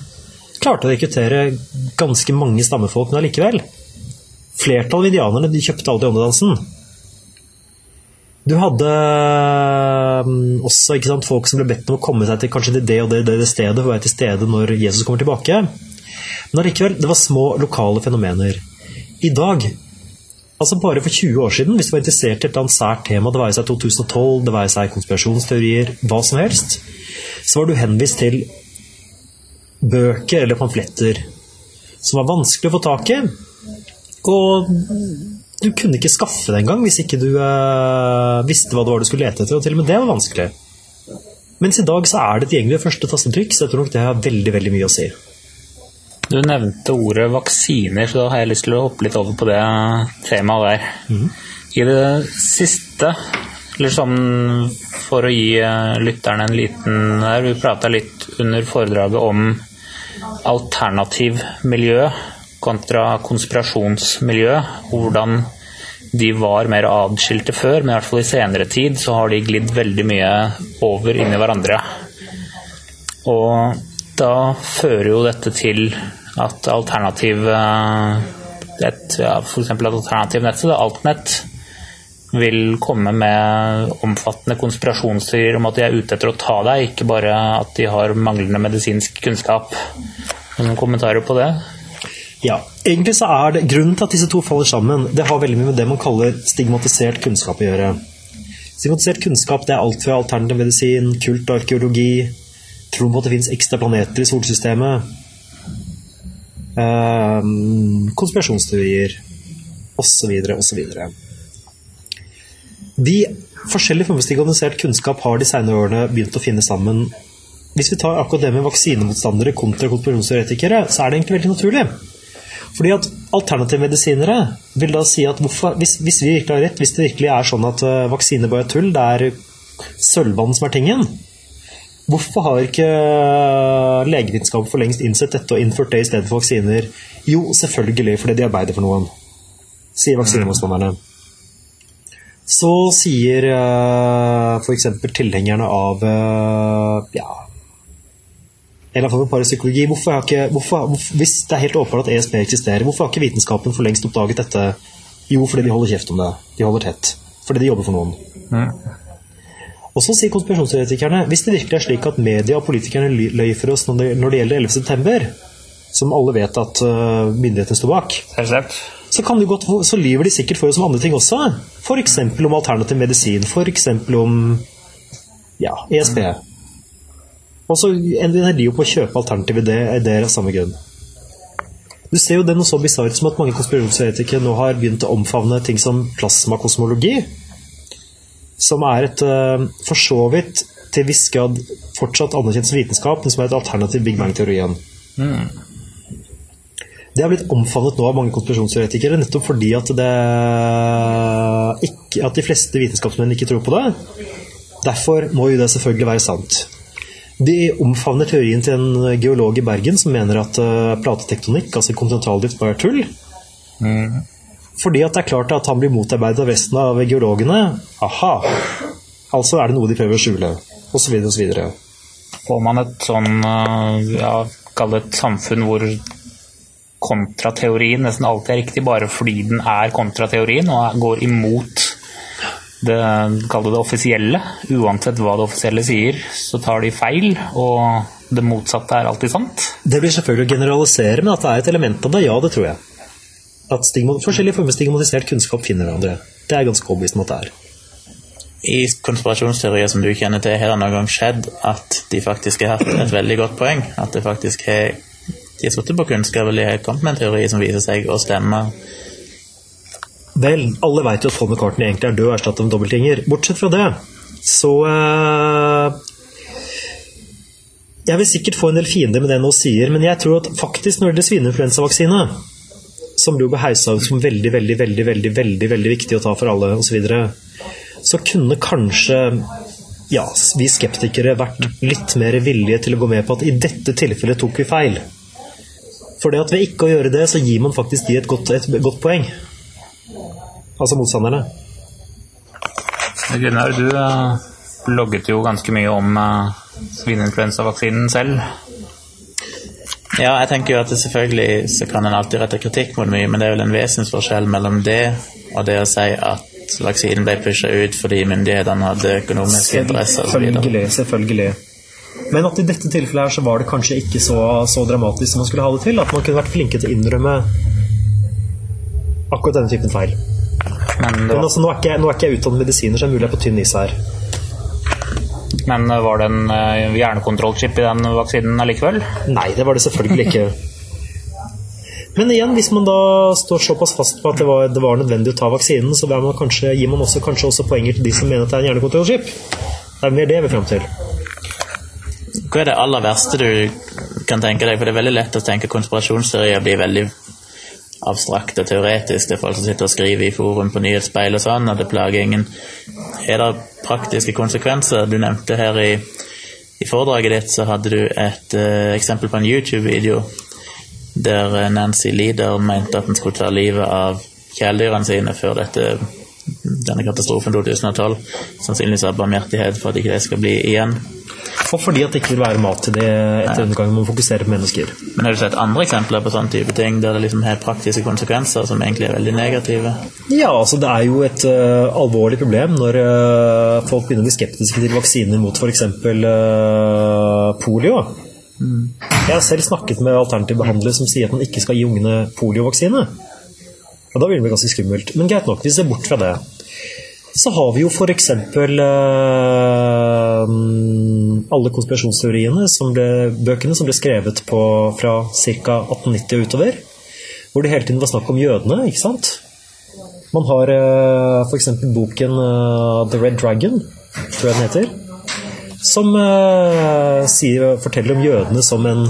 klarte å rekruttere ganske mange stammefolk, men allikevel. Flertallet av indianerne de kjøpte aldri åndedansen. Du hadde um, også sant, folk som ble bedt om å komme seg til kanskje det og det, det, det stedet for å være til stede når Jesus kommer tilbake. Men allikevel, det var små lokale fenomener. I dag, altså bare for 20 år siden, hvis du var interessert i et eller annet sært tema, det var i seg 2012, det var i seg konspirasjonsteorier, hva som helst, så var du henvist til bøker eller pamfletter som var vanskelig å få tak i. Og du kunne ikke skaffe det engang hvis ikke du uh, visste hva det var du skulle lete etter. Og til og med det var vanskelig. Mens i dag så er det tilgjengelig første tastetrykk, så jeg tror nok det har veldig veldig mye å si. Du nevnte ordet vaksiner, så da har jeg lyst til å hoppe litt over på det temaet der. Mm. I det siste, eller sånn for å gi eh, lytterne en liten der, Vi prata litt under foredraget om alternativ miljø kontra konspirasjonsmiljø. Hvordan de var mer adskilte før, men i hvert fall i senere tid så har de glidd veldig mye over inn i hverandre. Og da fører jo dette til at alternativ et, ja, F.eks. at alternativnettet, Altnett, vil komme med omfattende konspirasjonsteorier om at de er ute etter å ta deg, ikke bare at de har manglende medisinsk kunnskap. Noen kommentarer på det? Ja, egentlig så er det Grunnen til at disse to faller sammen, det har veldig mye med det man kaller stigmatisert kunnskap å gjøre. Stigmatisert kunnskap det er alt fra alternativ medisin, kult og arkeologi, troen på at det finnes ekstra planeter i solsystemet, eh, konspirasjonsteorier osv. osv. De forskjellige former for organisert kunnskap har de senere årene begynt å finne sammen. Hvis vi tar akkurat det med vaksinemotstandere kontra konspirasjonsteoretikere, så er det egentlig veldig naturlig. Fordi at Alternativmedisinere vil da si at hvorfor, hvis, hvis, vi virkelig har rett, hvis det virkelig er sånn at uh, vaksine bare er tull, det er sølvvann som er tingen, hvorfor har ikke legevitenskapen legevitenskap for lengst innsett dette og innført det i stedet for vaksiner? Jo, selvfølgelig fordi de arbeider for noen, sier vaksinemotstanderne. Så sier uh, f.eks. tilhengerne av uh, ja, eller for parapsykologi. Hvorfor har ikke, hvorfor, hvis det er helt åpenbart at ESP eksisterer, hvorfor har ikke vitenskapen for lengst oppdaget dette? Jo, fordi de holder kjeft om det. De holder tett. Fordi de jobber for noen. Mm. Og så sier konspirasjonsteoretikerne hvis det virkelig er slik at media og politikerne løy for oss når det, når det gjelder 11.9., som alle vet at uh, myndighetene står bak, så, kan godt, så lyver de sikkert for oss om andre ting også. F.eks. om alternativ medisin, f.eks. om ja, ESP. Mm. Og så ender de jo på å kjøpe alternative ideer av samme grunn. Du ser jo det noe så bisart som at mange konspirasjonsteoretikere nå har begynt å omfavne ting som plasmakosmologi, som er et uh, for så vidt til viss grad fortsatt anerkjent som vitenskap, men som er et alternativ Big Bang-teorien. Mm. Det har blitt omfavnet nå av mange konspirasjonsteoretikere nettopp fordi at, ikke, at de fleste vitenskapsmenn ikke tror på det. Derfor må jo det selvfølgelig være sant. De omfavner teorien til en geolog i Bergen som mener at uh, platetektonikk, altså kontinentaldrift, bare er tull. Mm. Fordi at det er klart at han blir motarbeidet av resten av geologene. Aha! Altså er det noe de prøver å skjule, osv. osv. Får man et sånn, eh, ja, kall det et samfunn hvor kontrateorien nesten alltid er riktig, bare fordi den er kontrateorien og går imot det, det det offisielle. Uansett hva det offisielle sier, så tar de feil. Og det motsatte er alltid sant. Det blir selvfølgelig å generalisere, men at det er et element av det, ja, det tror jeg. At forskjellige former stigmatisert kunnskap finner hverandre. Det er ganske overbevist om at det er. I konspirasjonsteorier som du kjenner til, har det noen gang skjedd at de faktisk har hatt et veldig godt poeng? At det faktisk har de har sittet på kunnskap eller de har kommet med en teori som viser seg å stemme Vel, alle vet jo at Paul McCartney egentlig er død og erstattet en dobbeltgjenger. Bortsett fra det, så eh, Jeg vil sikkert få en del fiender med det jeg nå sier, men jeg tror at faktisk når det gjelder svineinfluensavaksine, som ble beheisa ut som veldig, veldig, veldig, veldig, veldig, veldig viktig å ta for alle osv., så, så kunne kanskje ja, vi skeptikere vært litt mer villige til å gå med på at i dette tilfellet tok vi feil. For det at ved ikke å gjøre det, så gir man faktisk de et godt, et godt poeng altså motstanderne. Gunnar, du blogget jo ganske mye om uh, svineinfluensavaksinen selv. Ja, jeg tenker jo at selvfølgelig så kan en alltid rette kritikk mot mye, men det er vel en vesensforskjell mellom det og det å si at vaksinen ble pusha ut fordi myndighetene hadde økonomiske interesser. Selvfølgelig. selvfølgelig. Men at i dette tilfellet her så var det kanskje ikke så, så dramatisk som man skulle ha det til. At man kunne vært flinke til å innrømme akkurat denne typen feil. Men, Men altså, nå, er ikke, nå er ikke jeg utdannet medisiner, så er mulig jeg er på tynn is her. Men eh, var det en uh, hjernekontrollchip i den vaksinen allikevel? Nei, det var det selvfølgelig ikke. Men igjen, hvis man da står såpass fast på at det var, det var nødvendig å ta vaksinen, så man kanskje, gir man også, kanskje også poenger til de som mener at det er en hjernekontrollchip. Det er mer det vi er fram til. Hva er det aller verste du kan tenke deg? For det er veldig lett å tenke konspirasjonsteorier blir veldig abstrakt og teoretisk. Det er folk som sitter og skriver i forum på nyhetsspeil og sånn, og det plager ingen. Er det praktiske konsekvenser? Du nevnte her i, i foredraget ditt så hadde du et uh, eksempel på en YouTube-video der Nancy Leader mente at en skulle ta livet av kjæledyrene sine før dette, denne katastrofen 2012. Sannsynligvis av barmhjertighet for at ikke det skal bli igjen. Og fordi at det ikke vil være mat til det etter undergangen. Man fokuserer på mennesker. Men har du sett andre eksempler på sånne type ting der det liksom har praktiske konsekvenser som egentlig er veldig negative? Ja, altså det er jo et uh, alvorlig problem når uh, folk begynner å bli skeptiske til vaksiner mot f.eks. Uh, polio. Mm. Jeg har selv snakket med alternative behandlere som sier at man ikke skal gi ungene poliovaksine. Og da blir det ganske skummelt. Men greit nok, vi ser bort fra det så har vi jo f.eks. Uh, alle konspirasjonsteoriene, som ble, bøkene som ble skrevet på, fra ca. 1890 og utover. Hvor det hele tiden var snakk om jødene, ikke sant? Man har uh, f.eks. boken uh, The Red Dragon, tror jeg den heter. Som uh, sier, forteller om jødene som en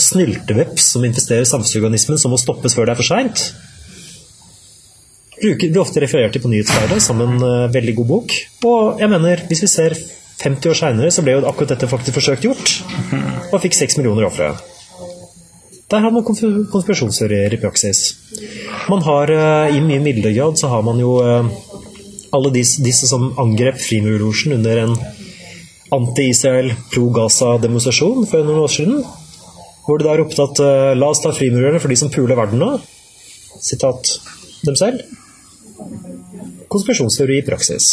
snylteveps som investerer samfunnsorganismen, som må stoppes før det er for seint blir ofte referert til på nyhetsverdet som en veldig god bok. Og jeg mener, hvis vi ser 50 år seinere, ble jo akkurat dette faktisk forsøkt gjort. Og fikk 6 millioner ofre. Der har man konspirasjonsteorier i praksis. Man har uh, I mye mildere så har man jo uh, alle disse, disse som angrep frimurlosjen under en anti-Israel, pro-Gaza-demonstrasjon for noen år siden. Hvor de da ropte at uh, la oss ta frimurerne for de som puler verden nå. Sitat dem selv konspirasjonsteori i praksis.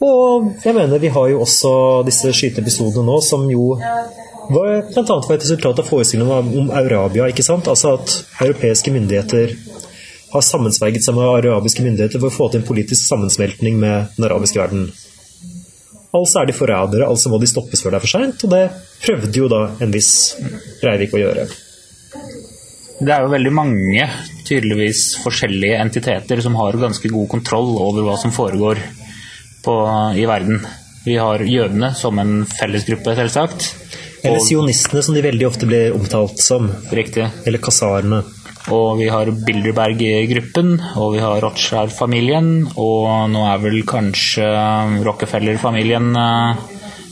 Og jeg mener vi har jo også disse skyteepisodene nå som jo var bl.a. var et resultat av forestillingen om Arabia. ikke sant? Altså at europeiske myndigheter har sammensverget seg med arabiske myndigheter for å få til en politisk sammensmeltning med den arabiske verden. Altså er de forrædere, altså må de stoppes før det er for seint. Og det prøvde jo da en viss Breivik å gjøre. Det er jo veldig mange tydeligvis forskjellige entiteter som har ganske god kontroll over hva som foregår på, i verden. Vi har jødene som en fellesgruppe, selvsagt. Eller sionistene, som de veldig ofte blir omtalt som. Riktig. Eller kasarene. Og vi har Bilderberg-gruppen, og vi har Rothschild-familien, og nå er vel kanskje Rockefeller-familien uh,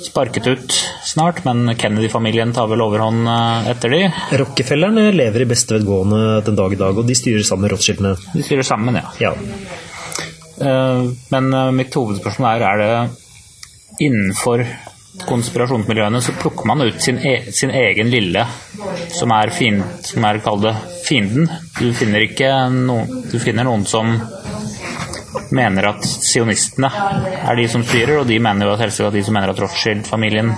sparket ut snart, men Kennedy-familien tar vel overhånd eh, etter de. Rockefellerne lever i beste vedgående den dag i dag, og de styrer sammen med Rothschildene. De styrer sammen, ja. ja. Eh, men eh, mitt hovedspørsmål er er det innenfor konspirasjonsmiljøene så plukker man ut sin, e sin egen lille, som er, fiend, som er det, fienden. Du finner noen, du finner noen som mener at sionistene er de som styrer, og de mener jo at selvsagt at de som mener at Rothschild-familien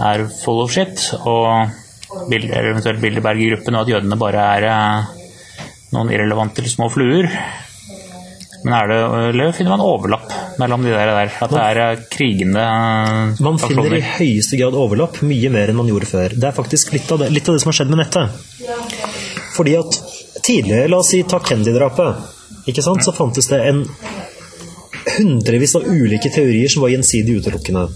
er full of shit, og eventuelt Bilderberg-gruppen, og at jødene bare er eh, noen irrelevante små fluer. Men er det, eller finner man overlapp mellom de der? der at det er eh, krigende Man finner i høyeste grad overlapp, mye mer enn man gjorde før. Det er faktisk litt av det, litt av det som har skjedd med nettet. Fordi at tidligere, la oss si ta Kennedy-drapet ikke sant, så fantes det en hundrevis av ulike teorier som var gjensidig utelukkende.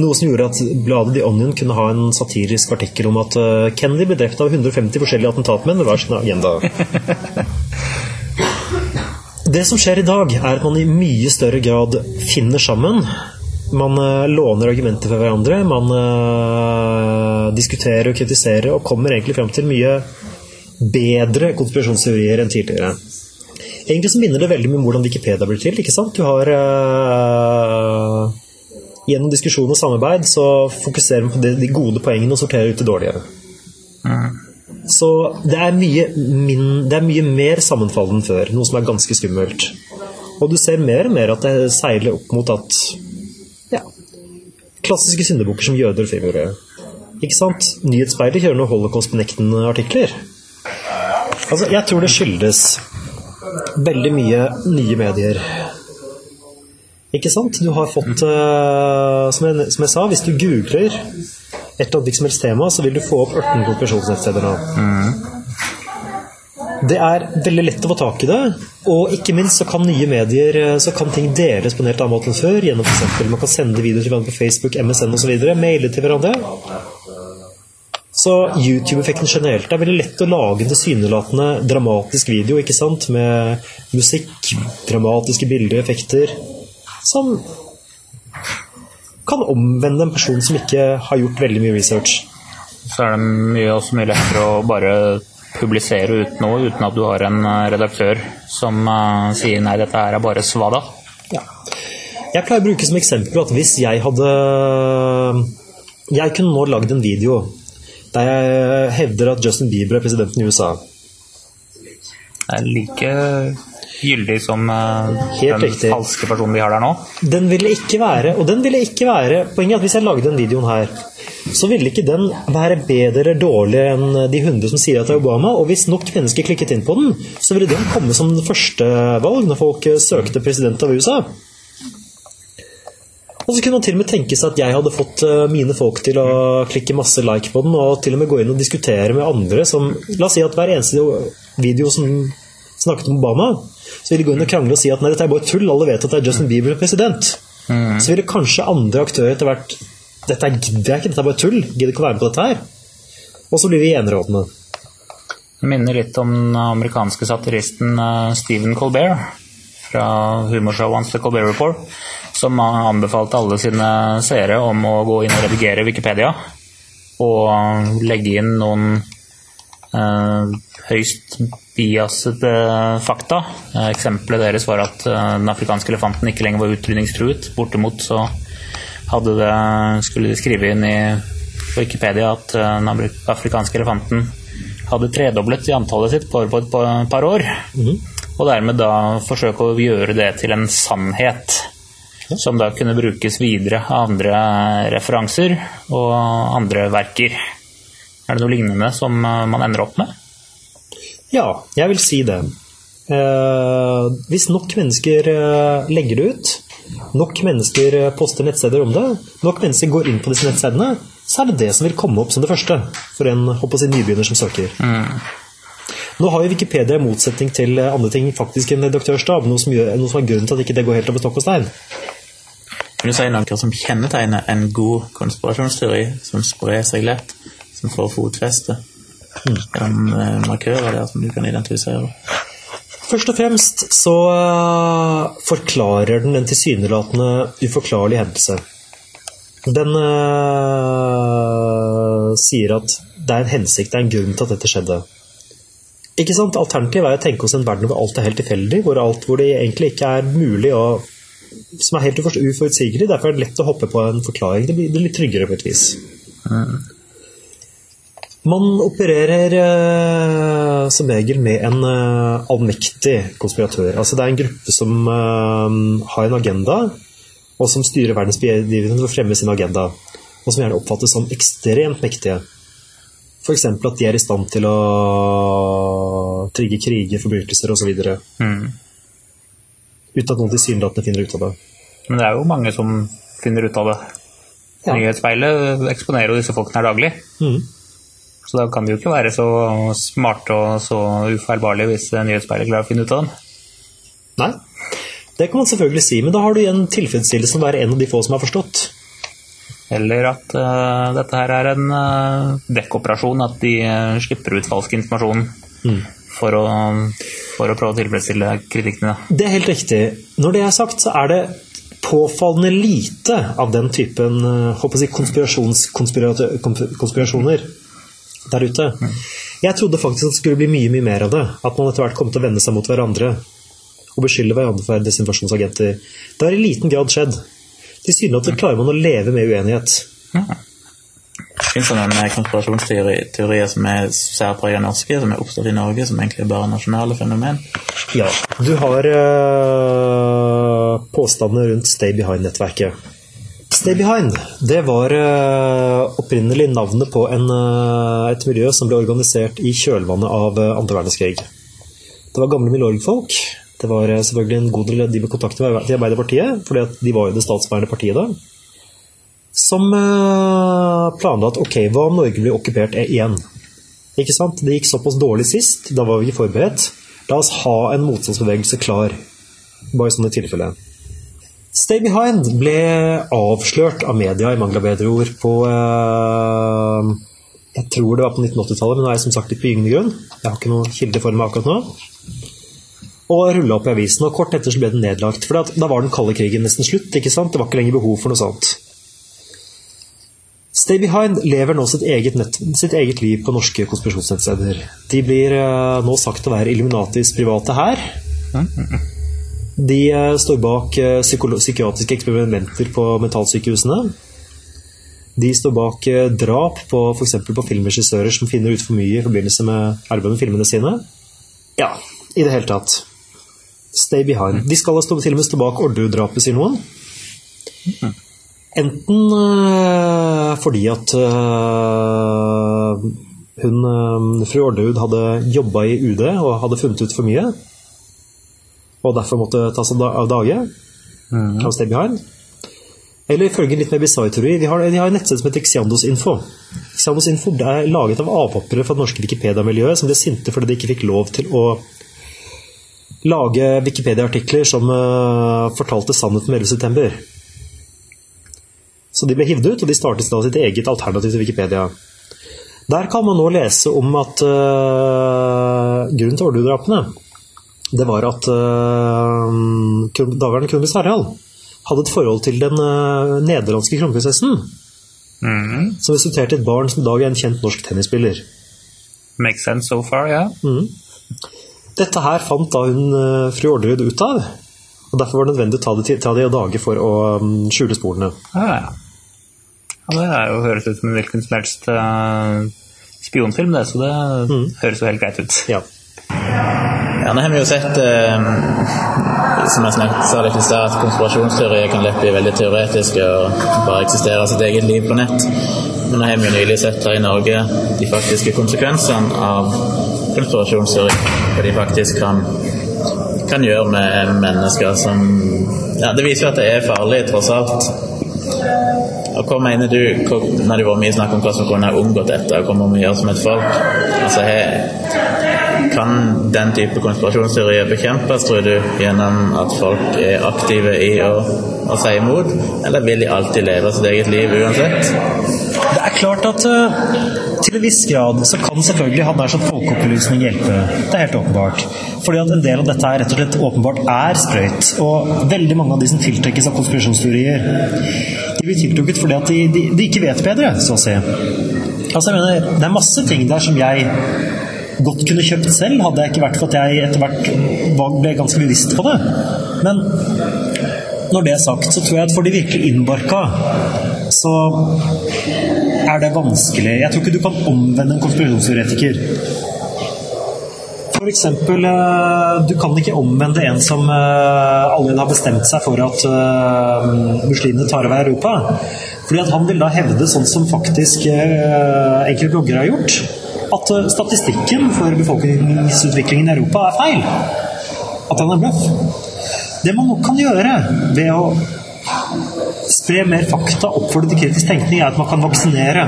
Noe som gjorde at bladet The Onion kunne ha en satirisk artikkel om at uh, Kennedy ble drept av 150 forskjellige attentatmenn med hver sin agenda. Det som skjer i dag, er at man i mye større grad finner sammen. Man uh, låner argumenter fra hverandre, man uh, diskuterer og kritiserer og kommer egentlig fram til mye bedre konspirasjonsteorier enn tidligere. Egentlig så minner det veldig mye om hvordan Wikipedia blir til. ikke sant? Du har uh, Gjennom diskusjon og samarbeid så fokuserer man på de gode poengene og sorterer ut det dårlige. Mm. Så det er, mye min, det er mye mer sammenfallende enn før, noe som er ganske skummelt. Og du ser mer og mer at det seiler opp mot at ja, klassiske syndebukker som jøder og frigjorde. Ikke sant? Nyhetsspeilet kjører noen holocaust-benektende artikler. Altså, jeg tror det skyldes veldig mye nye medier. Ikke sant? Du har fått uh, som, jeg, som, jeg, sa, hvis du googler et annet som helst tema, så vil du få opp 18 konfirmasjonsnettsteder nå. Mm. Det er veldig lett å få tak i det, og ikke minst så kan nye medier så kan ting deles på en helt annen måte enn før. Gjennom for eksempel, Man kan sende videoer til hverandre på Facebook, MSN osv. Maile til hverandre. Så YouTube-effekten generelt er veldig lett å lage en tilsynelatende dramatisk video ikke sant? med musikk, dramatiske bilder, effekter, som kan omvende en person som ikke har gjort veldig mye research. Så er det mye, også mye lettere å bare publisere ut noe uten at du har en eh, redaktør som uh, sier nei, dette her er bare svada. Ja. Jeg pleier å bruke som eksempel at hvis jeg hadde Jeg kunne nå lagd en video der jeg hevder at Justin Bieber er presidenten i USA. Det er like gyldig som uh, den riktig. falske personen vi har der nå? Den ville ikke være, og den ville ikke være Poenget er at hvis jeg lagde den videoen her, så ville ikke den være bedre eller dårligere enn de 100 som sier at det er Obama. Og hvis nok mennesker klikket inn på den, så ville den komme som første valg når folk søkte president av USA. Og så kunne man til og med tenke seg at jeg hadde fått eh, mine folk til å klikke masse like på den, og til og med gå inn og diskutere med andre som La oss si at hver eneste video som snakket om Obama, så vil de gå inn og krangle og si at nei, dette er bare tull, alle vet at det er Justin Bieber som president. Mm. Så ville kanskje andre aktører etter hvert Dette gidder jeg ikke, dette er bare tull. Gidder ikke å være med på dette her. Og så blir vi enerådende. Minner litt om den amerikanske satiristen eh, Stephen Colbert fra humorshowet hans The Colbert Report som anbefalte alle sine seere om å gå inn og redigere Wikipedia. Og legge inn noen eh, høyst biasede fakta. Eh, eksempelet deres var at eh, den afrikanske elefanten ikke lenger var utrydningstruet. Bortimot så det, skulle de skrive inn i Wikipedia at eh, den afrikanske elefanten hadde tredoblet i antallet sitt på, et par år. Mm. Og dermed da forsøke å gjøre det til en sannhet som da kunne brukes videre av andre referanser og andre verker. Er det noe lignende som eh, man ender opp med? Ja, jeg vil si det. Eh, hvis nok mennesker eh, legger det ut, nok mennesker eh, poster nettsteder om det, nok mennesker går inn på disse nettstedene, så er det det som vil komme opp som det første for en si, nybegynner som søker. Mm. Nå har jo Wikipedia i motsetning til andre ting faktisk en redaktørstab, noe som, gjør, noe som er grunnen til at ikke det går helt over stokk og stein. Kan du si noe som kjennetegner en god konspirasjonsteori, som sprer seg lett, som får fotfeste? Markører der som du kan identifisere? Først og fremst så uh, forklarer den en tilsynelatende uforklarlig hendelse. Den øh, sier at det er en hensikt, det er en grunn til at dette skjedde. Ikke sant? Alternativet er å tenke oss en verden hvor alt er helt tilfeldig, hvor, alt, hvor det egentlig ikke er mulig å som er helt uforutsigelig. Derfor er det lett å hoppe på en forklaring. Det blir, det blir tryggere på et vis. Mm. Man opererer eh, som regel med en eh, allmektig konspiratør. Altså Det er en gruppe som eh, har en agenda, og som styrer verdens begivenheter for å fremme sin agenda. Og som gjerne oppfattes som ekstremt mektige. F.eks. at de er i stand til å trigge kriger, forbrytelser osv. Mm uten at noen tilsynelatende finner ut av det. Men det er jo mange som finner ut av det. Ja. Nyhetsspeilet eksponerer jo disse folkene her daglig. Mm. Så da kan de jo ikke være så smarte og så ufeilbarlige hvis nyhetsspeilet klarer å finne ut av dem. Nei, det kan man selvfølgelig si, men da har du igjen tilfredsstillelse som å være en av de få som har forstått. Eller at uh, dette her er en uh, dekkoperasjon, at de uh, slipper ut falsk informasjon. Mm for å, for å prøve å tilfredsstille kritikkene. Det er helt riktig. Når det er sagt, så er det påfallende lite av den typen si, konspirasjoner der ute. Jeg trodde faktisk at det skulle bli mye mye mer av det. At man etter hvert kom til å vende seg mot hverandre og beskylde hverandre for desinformasjonsagenter. Det har i liten grad skjedd. Tilsynelatende klarer man å leve med uenighet. Ja. Fins det noen konspirasjonsteorier som er særpreget norske, som er oppstått i Norge, som egentlig er bare nasjonale fenomen? Ja. Du har øh, påstandene rundt Stay Behind-nettverket. Stay Behind det var uh, opprinnelig navnet på en, uh, et miljø som ble organisert i kjølvannet av uh, andre verdenskrig. Det var gamle Milorg-folk. Det var selvfølgelig en god del av de med kontakt med Arbeiderpartiet, for de var jo det statsbærende partiet da. Som planla at ok, hva om Norge blir okkupert igjen? Ikke sant? Det gikk såpass dårlig sist, da var vi ikke forberedt. La oss ha en motstandsbevegelse klar. Bare i sånne tilfeller. Stay Behind ble avslørt av media i mangel av bedre ord på uh, Jeg tror det var på 1980-tallet, men nå er jeg som sagt litt på gyngende grunn. Jeg har ikke noen kilde for meg akkurat nå. Og rulla opp i avisen, og kort etter så ble den nedlagt. For da var den kalde krigen nesten slutt. ikke sant? Det var ikke lenger behov for noe sånt. Stay Behind lever nå sitt eget, nett, sitt eget liv på norske konspirasjonsnettsteder. De blir uh, nå sagt å være Illuminatis private hær. De eh, står bak eh, psykiatriske eksperimenter på mentalsykehusene. De står bak eh, drap på f.eks. på filmregissører som finner ut for mye i forbindelse med arbeidet med filmene sine. Ja, i det hele tatt. Stay behind. De skal stå, til og med stå bak Ordu-drapet, sier noen. Enten fordi at hun, fru Orderud hadde jobba i UD og hadde funnet ut for mye og derfor måtte tas av dage. Mm. Av Stay Behind. Eller ifølge litt mer bisarr teori, de har, de har en nettsted som heter Xiandos.info. Info. Xiandos Info er laget av avhoppere fra det norske Wikipedia-miljøet som ble sinte fordi de ikke fikk lov til å lage Wikipedia-artikler som uh, fortalte sannheten om 11.9. Så de ble hivd ut, og de startet da sitt eget alternativ til Wikipedia. Der kan man nå lese om at uh, grunnen til Ordu-drapene det var at uh, daværende kronprins Harald hadde et forhold til den uh, nederlandske kronprinsessen. Mm. Som resulterte i et barn som i dag er en kjent norsk tennisspiller. Makes sense so far, ja. Mm. Dette her fant da hun uh, fru Orderud ut av. Og Derfor var det nødvendig å ta det, ta det i dage for å um, skjule sporene. Ah, ja. ja, Det er jo, høres ut som en hvilken som helst uh, spionfilm, det, så det mm. høres jo helt greit ut. Ja. Ja, nå har vi jo sett, eh, som jeg snakket, sa litt i stad, at konspirasjonsteorier kan lett bli veldig teoretiske og bare eksistere sitt eget liv på nett. Men nå har vi jo nylig sett her i Norge de faktiske konsekvensene av konspirasjonsteori. Hva de faktisk kan, kan gjøre med mennesker som Ja, det viser jo at det er farlig, tross alt. Og Hva mener du, når det var mye snakk om hva som kunne ha unngått dette, og hva må vi gjøre som et folk? Altså, her, kan den type konspirasjonsteorier bekjempes, tror du, gjennom at folk er aktive i å, å si imot, eller vil de alltid leve sitt eget liv uansett? Det er klart at uh, til en viss grad så kan selvfølgelig han der som folkeopplysning hjelpe. Det er helt åpenbart. Fordi at en del av dette er rett og slett åpenbart er sprøyt. Og veldig mange av de som tiltrekkes av konspirasjonsteorier, de blir tiltrukket fordi at de, de, de ikke vet bedre, så å si. Altså, jeg mener, det er masse ting der som jeg godt kunne kjøpt selv, hadde jeg ikke vært for at jeg etter hvert ble ganske bevisst på det. Men når det er sagt, så tror jeg at for de virkelig innbarka, så er det vanskelig. Jeg tror ikke du kan omvende en konspirasjonsteoretiker. For eksempel, eh, du kan ikke omvende en som eh, allerede har bestemt seg for at eh, muslimene tar over Europa. Fordi at han vil da hevde sånn som faktisk enkelte bloggere har gjort at eh, statistikken for befolkningsutviklingen i Europa er feil. At den er bløff. Det man nok kan gjøre ved å spre mer fakta, oppfordre til kritisk tenkning, er at man kan vaksinere.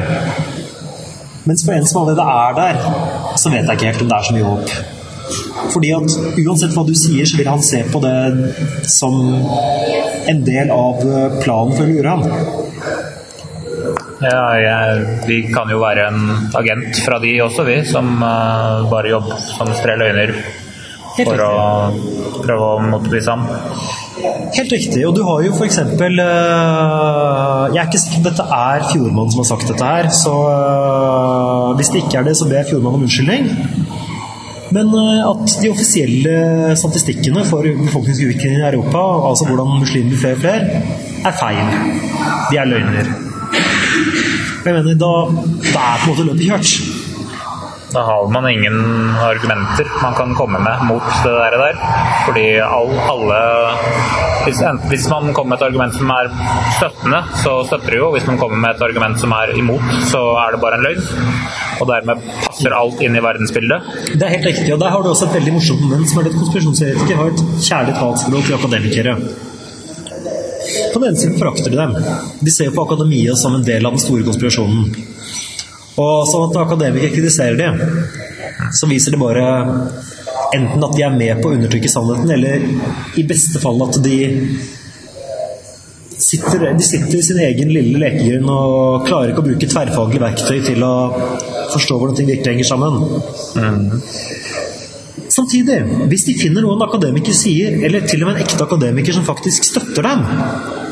Mens for en som allerede er der, så vet jeg ikke helt om det er så mye håp. Fordi at uansett hva du sier, så vil han se på det som en del av planen for å lure han. Ja, jeg, vi kan jo være en agent fra de også, vi, som uh, bare jobber som strer løgner for å prøve å motbevise ham. Helt riktig. Og du har jo f.eks. Uh, eh, jeg er ikke sikker på dette er Fjordmann som har sagt dette her. Så uh, hvis det ikke er det, så ber jeg Fjordmann om unnskyldning. Men at de offisielle statistikkene for befolkningsutviklingen i Europa, altså hvordan muslimer blir flere og flere, er feil. De er løgner. Jeg mener, da, da er på en måte løpet kjørt. Da har man ingen argumenter man kan komme med mot det der. der. Fordi all, alle hvis, hvis, man kommer med et argument som er støttende, så støtter det jo. Hvis man kommer med et argument som er imot, så er det bare en løgn. Og dermed passer alt inn i verdensbildet. Det er helt riktig, og der har du også et veldig morsomt moment som er at konspirasjonsteoretikere har et kjærlig talsspråk til akademikere. På den ene siden forakter de dem. De ser på akademia som en del av den store konspirasjonen. Og sånn at akademikere kritiserer dem, så viser det bare enten at de er med på å undertrykke sannheten, eller i beste fall at de sitter, de sitter i sin egen lille lekegrunn og klarer ikke å bruke tverrfaglige verktøy til å forstå hvordan ting virkelig henger sammen. Mm. Samtidig, hvis de finner noe en akademiker sier, eller til og med en ekte akademiker som faktisk støtter dem,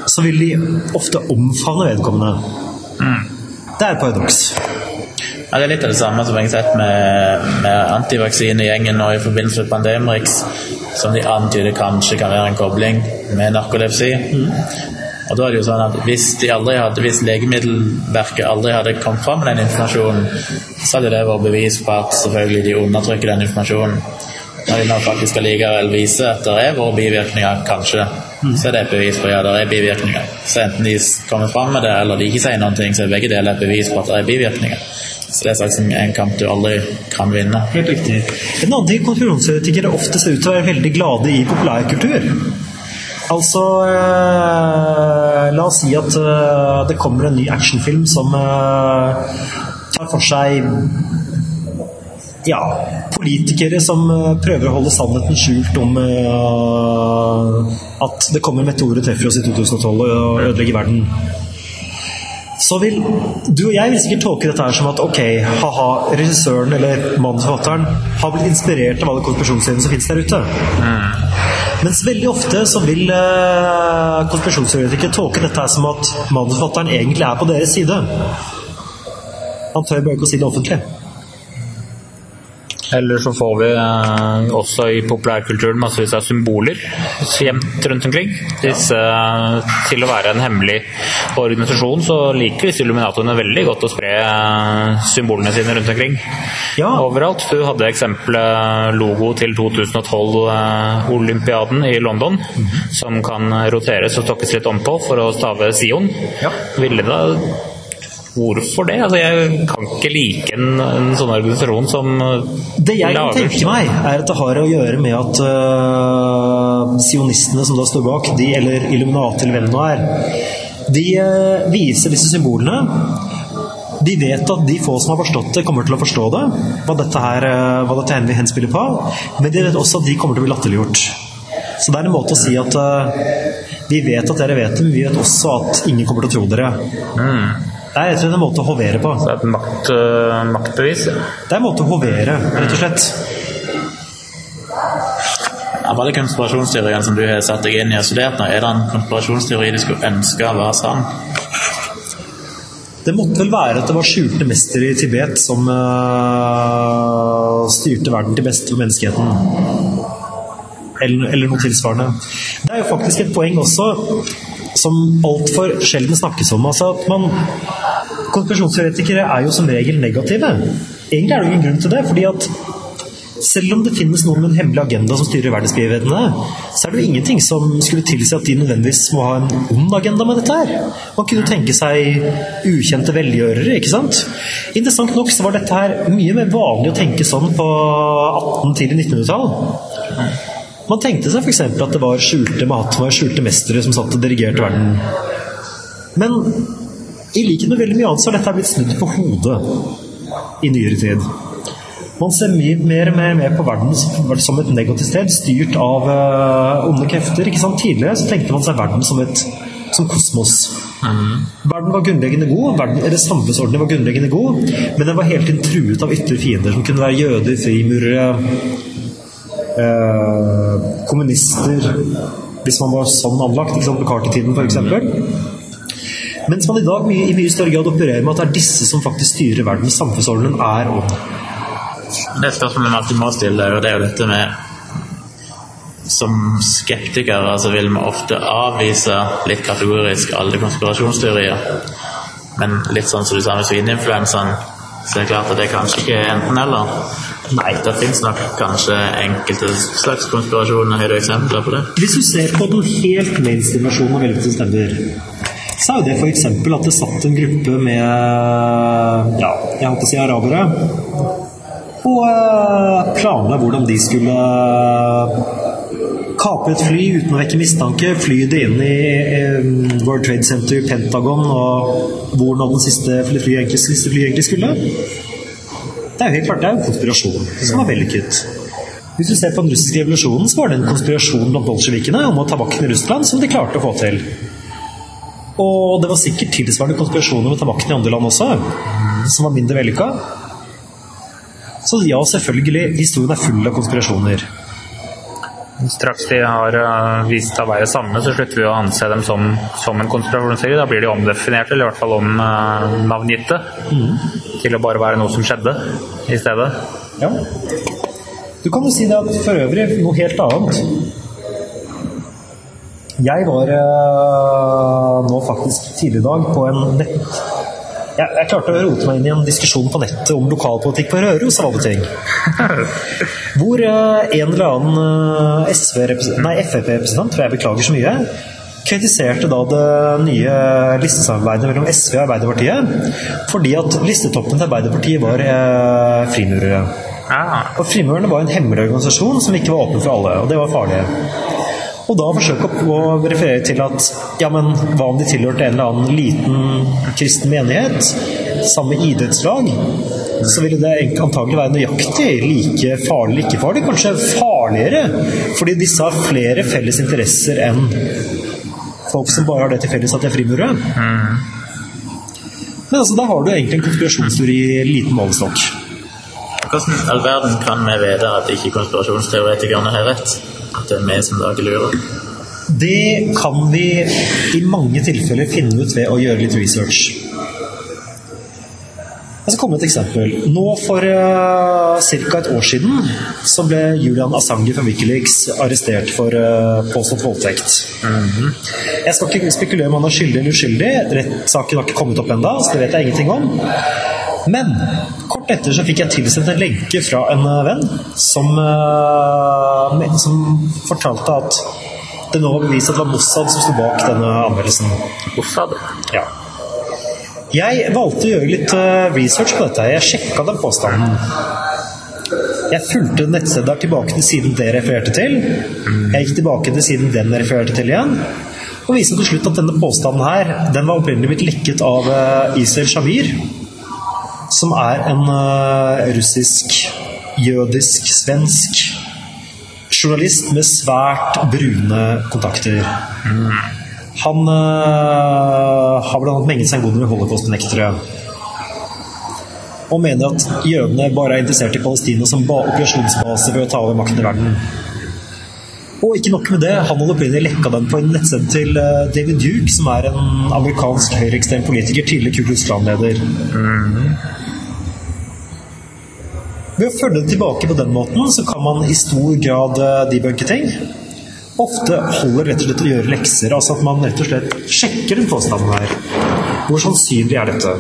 så vil de ofte omfavne vedkommende. Mm. Det er et paradoks. Ja, det er litt av det samme som jeg har sett med, med antivaksinegjengen nå i forbindelse med Pandemrix, som de antyder kanskje kan være en kobling med narkolepsi. Mm. Og da er det jo sånn at Hvis hadde, hvis Legemiddelverket aldri hadde kommet fram med den informasjonen, så hadde det vært bevis på at selvfølgelig de undertrykker den informasjonen. Når de nå faktisk allikevel viser at det er våre bivirkninger, kanskje, mm. så er det et bevis på at ja, det er bivirkninger. Så enten de kommer fram med det, eller de ikke sier noen ting, så er begge deler et bevis på at det er bivirkninger. Så det er sagt en kamp du aldri kan vinne. Helt riktig. En annen ting konspirasjonsteoretikere ofte ser ut til å være veldig glade i populærkultur. Altså eh, La oss si at eh, det kommer en ny actionfilm som eh, tar for seg ja, politikere som prøver å holde sannheten skjult om at det kommer meteorer og treffer oss i 2012 og ødelegger verden så vil du og jeg vil sikkert tolke dette her som at ok, ha-ha, regissøren eller manusforfatteren har blitt inspirert av alle konspirasjonsteoriene som finnes der ute. Mm. Mens veldig ofte så vil uh, konspirasjonsteoretikere tolke dette her som at manusforfatteren egentlig er på deres side. Han tør bare ikke å si det offentlig. Eller så får vi eh, også i populærkulturen massevis av symboler gjemt rundt omkring. Disse, til å være en hemmelig organisasjon så liker disse illuminatorene veldig godt å spre eh, symbolene sine rundt omkring. Ja. Overalt. Du hadde eksempelet logo til 2012-olympiaden i London, -hmm. som kan roteres og stokkes litt om på for å stave Sion. Ja. Ville da Hvorfor det? Altså, jeg kan ikke like en, en sånn organisasjon som Det jeg kan tenke meg, er at det har å gjøre med at uh, sionistene som da står bak, de, eller Illuminati eller hvem det nå er, de uh, viser disse symbolene. De vet at de få som har forstått det, kommer til å forstå det, hva dette her, uh, hva dette her henspiller på. Men de vet også at de kommer til å bli latterliggjort. Så det er en måte å si at vi vet at dere vet det, men vi vet også at ingen kommer til å tro dere. Mm. Det er rett og slett en måte å hovere på. Så det er et makt, uh, maktbevis? Det er en måte å hovere, rett og slett. Av alle konspirasjonsteoriene som du har satt deg inn i og studert nå, er det en konspirasjonsteori du skulle ønske å være sann? Det måtte vel være at det var skjulte mestere i Tibet som uh, styrte verden til beste for menneskeheten. Eller, eller noe tilsvarende. Det er jo faktisk et poeng også som altfor sjelden snakkes om. Altså at man Konspirasjonsteoretikere er jo som regel negative. Egentlig er det ingen grunn til det. fordi at selv om det finnes noen med en hemmelig agenda som styrer verdensbegivenhetene, så er det jo ingenting som skulle tilsi at de nødvendigvis må ha en ond agenda med dette her. Man kunne tenke seg ukjente velgjørere, ikke sant? Interessant nok så var dette her mye mer vanlig å tenke sånn på 18- til 1900-tall. Man tenkte seg f.eks. at det var skjulte mahatmaer, skjulte mestere som satt og dirigerte verden. Men i likhet med veldig mye annet så har dette blitt snudd på hodet i nyere tid. Man ser mye mer og mer, mer på verden som et negativt sted, styrt av uh, onde krefter. ikke sant? Tidligere så tenkte man seg verden som et som kosmos. Mm. Verden var grunnleggende god, verden, eller samfunnsordenen var grunnleggende god, men den var hele tiden truet av ytre fiender, som kunne være jøder, frimurere, eh, kommunister Hvis man var sånn anlagt, ikke sant, på Carter-tiden f.eks. Mens man i dag mye, i mye større grad opererer med at det er disse som faktisk styrer verden. Samfunnsordenen er ånd. Det spørsmålet man alltid må stille, det er jo dette med Som skeptikere så vil vi ofte avvise litt kategorisk alle konspirasjonsteorier. Men litt sånn som du sa med svineinfluensaen, Så er det klart at det kanskje ikke er enten-eller. Nei, det finnes nok kanskje enkelte slags konspirasjoner. Du eksempler på det? Hvis du ser på den helt mainstream versjonen av Velvet stemmer, så er jo det f.eks. at det satt en gruppe med ja, jeg holdt å si arabere og uh, planla hvordan de skulle kape et fly uten å vekke mistanke, fly det inn i World Trade Center, Pentagon og hvor nå den siste flyet siste fly egentlig skulle. Det er jo helt klart det er en konspirasjon som var vellykket. Hvis du ser på den russiske revolusjonen, så var det en konspirasjon blant bolsjevikene om å ta makten i Russland som de klarte å få til. Og det var sikkert tilsvarende konspirasjoner med tabakken i andre land også, som var mindre vellykka. Så ja, selvfølgelig, historien er full av konspirasjoner. Straks de har uh, vist seg å være sanne, så slutter vi å anse dem som, som en konspirasjonsserie. Da blir de omdefinert, eller i hvert fall omnavngitte, uh, mm. til å bare være noe som skjedde i stedet. Ja. Du kan jo si det at for øvrig noe helt annet. Jeg var uh, nå faktisk tidlig i dag på en nett jeg, jeg, klarte å rote meg inn i en diskusjon på nettet om lokalpolitikk på Røros av alle ting. Hvor uh, en eller annen uh, Frp-representant, for jeg beklager så mye, kritiserte da det nye listesamarbeidet mellom SV og Arbeiderpartiet fordi at listetoppen til Arbeiderpartiet var uh, frimurere. Ah. Og Frimurerne var en hemmelig organisasjon som ikke var åpen for alle, og det var farlig. Og da forsøke å referere til at ja, men hva om de tilhørte en eller annen liten kristen menighet? Samme idrettslag? Så ville det antagelig være nøyaktig like farlig ikke farlig. Kanskje farligere, fordi disse har flere felles interesser enn folk som bare har det til felles at de er frimurere. Mm. Men altså, da har du egentlig en konspirasjonsteori i liten målestokk. Hvordan i all verden kan vi vite at ikke konspirasjonsteoretikerne har rett? At det er vi som lager lurer? Det kan vi i mange tilfeller finne ut ved å gjøre litt research. Jeg skal komme med et eksempel. Nå For uh, ca. et år siden så ble Julian Assange fra Wikileaks arrestert for uh, påstått voldtekt. Mm -hmm. Jeg skal ikke spekulere om han er skyldig eller uskyldig. Rettssaken har ikke kommet opp ennå, så det vet jeg ingenting om. Men kort etter så fikk jeg tilsendt en lenke fra en eh, venn som, uh, som fortalte at det nå var bevist at det var Mossad som sto bak denne anmeldelsen. Mossad? Ja. Jeg valgte å gjøre litt uh, research på dette. Jeg sjekka den påstanden. Jeg fulgte nettstedet tilbake til siden det refererte til. Jeg gikk tilbake til siden den refererte til igjen. Og viste til slutt at denne påstanden her, den var opprinnelig blitt lekket av Isel Shavir som er en uh, russisk, jødisk, svensk journalist med svært brune kontakter. Han uh, har bl.a. menget seg en god med holocaust-benektere. Og mener at jødene bare er interessert i Palestina som operasjonsbase for å ta over makten i verden. Og ikke nok med det, han hadde opprinnelig lekka den på en nettside til uh, David Duke, som er en amerikansk høyreekstrem politiker, tidligere Ku Klux Klan-leder. Mm. Ved å følge det tilbake på den måten, så kan man i stor grad eh, debunke ting. Ofte holder rett og slett å gjøre lekser, altså at man rett og slett sjekker den påstanden her. Hvor sannsynlig er dette?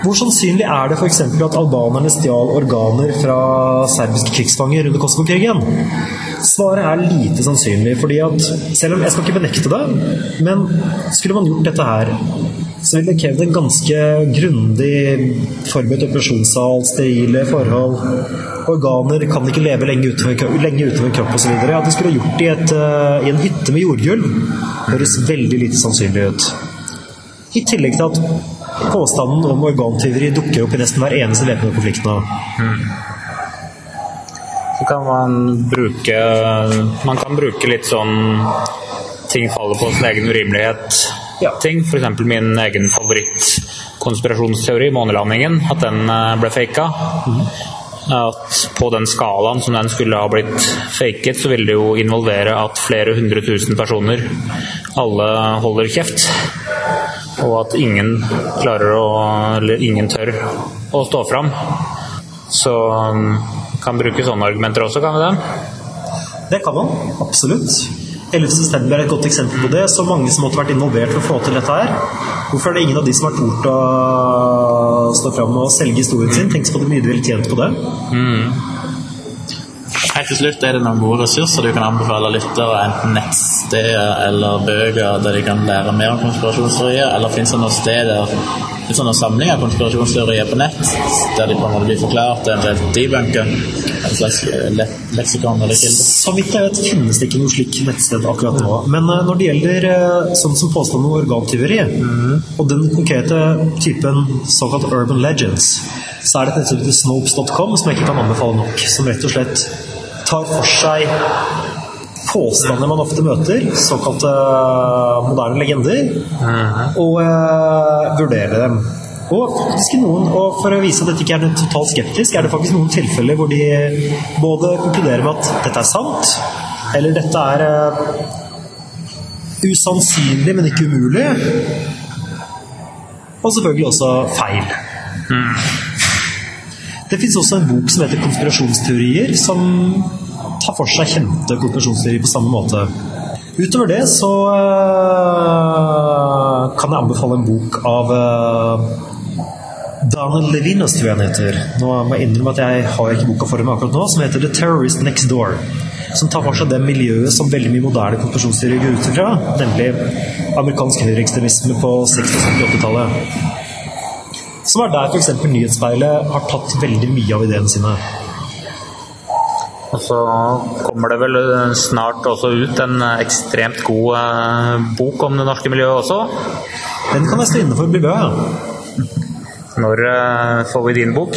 Hvor sannsynlig er det f.eks. at albanerne stjal organer fra serbiske krigsfanger under Kosovo-krigen? Svaret er lite sannsynlig, fordi at selv om jeg skal ikke benekte det, men skulle man gjort dette her så ville det krevd en ganske grundig forberedt operasjonssal, sterile forhold. Organer kan ikke leve lenge utenfor, lenge utenfor kropp osv. At de skulle gjort det i, et, uh, i en hytte med jordgulv, høres veldig lite sannsynlig ut. I tillegg til at påstanden om organtyveri dukker opp i nesten hver eneste væpnede konflikt nå. Mm. Så kan man bruke Man kan bruke litt sånn ting faller på sin egen urimelighet ja. ting. F.eks. min egen favorittkonspirasjonsteori, månelandingen, at den eh, ble faka. Mm. At på den skalaen som den skulle ha blitt faket, så ville det jo involvere at flere hundre tusen personer alle holder kjeft. Og at ingen klarer å Eller ingen tør å stå fram. Så mm, kan bruke sånne argumenter også, kan vi det? Det kan man. Absolutt. 11.9 er et godt eksempel på det. Så mange som måtte vært involvert for å få til dette her. Hvorfor er det ingen av de som har tort å stå fram og selge historien sin? Tenk på hvor mye de ville tjent på det. Mm. Helt til slutt er det noen gode ressurser du kan anbefale lyttere, enten nettsteder eller bøker der de kan lære mer om konspirasjonsteorier, eller finnes det noen steder finnes det noen samlinger av konspirasjonsteorier på nett der de på en måte blir forklart, eventuelt debunker? En slags le leksikon eller kilde? Så vidt jeg vet finnes det ikke noe slik nettsted akkurat nå. Men uh, når det gjelder uh, sånn som påstand om organtyveri, mm. og den konkrete typen såkalt urban legends, så er det et nettsted som heter snopes.com, som jeg ikke kan anbefale nok. Som rett og slett tar for seg påstander man ofte møter, såkalte eh, moderne legender, mhm. og uh, vurdere dem. Og faktisk noen, og For å vise at dette ikke er totalt skeptisk, er det faktisk noen tilfeller hvor de både konkluderer med at dette er sant, eller dette er uh, usannsynlig, men ikke umulig. Og selvfølgelig også feil. Mm. Det fins også en bok som heter 'Konspirasjonsteorier', som tar for seg kjente konspirasjonsteorier på samme måte. Utover det så uh, kan jeg anbefale en bok av uh, Donald Levinas, tror jeg han heter. Nå må jeg innrømme at jeg har ikke boka for meg akkurat nå, som heter 'The Terrorist Next Door'. Som tar for seg det miljøet som veldig mye moderne konspirasjonsteorier går ut fra, nemlig amerikansk høyreekstremisme på 60- og 70-tallet. Som er der f.eks. Nyhetsspeilet har tatt veldig mye av ideene sine. Og så kommer det vel snart også ut en ekstremt god eh, bok om det norske miljøet også. Den kan jeg stå inne for, bød Når eh, får vi din bok?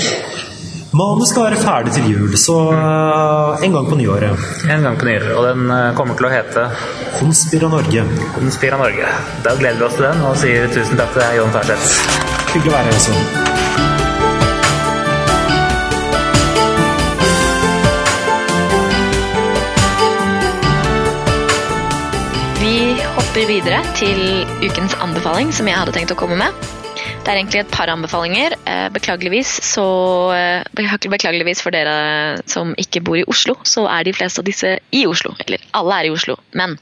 Manus skal være ferdig til jul, så eh, en gang på nyåret. En gang på nyåret, Og den kommer til å hete Konspira Norge. Konspira Norge. Da gleder vi oss til den og sier tusen takk til deg, Jon Ferseth. Hyggelig å være her også. Videre til ukens anbefaling, som jeg hadde tenkt å komme med. Det er egentlig et par anbefalinger. Eh, beklageligvis, så, eh, beklageligvis for dere som ikke bor i Oslo, så er de fleste av disse i Oslo. Eller alle er i Oslo, men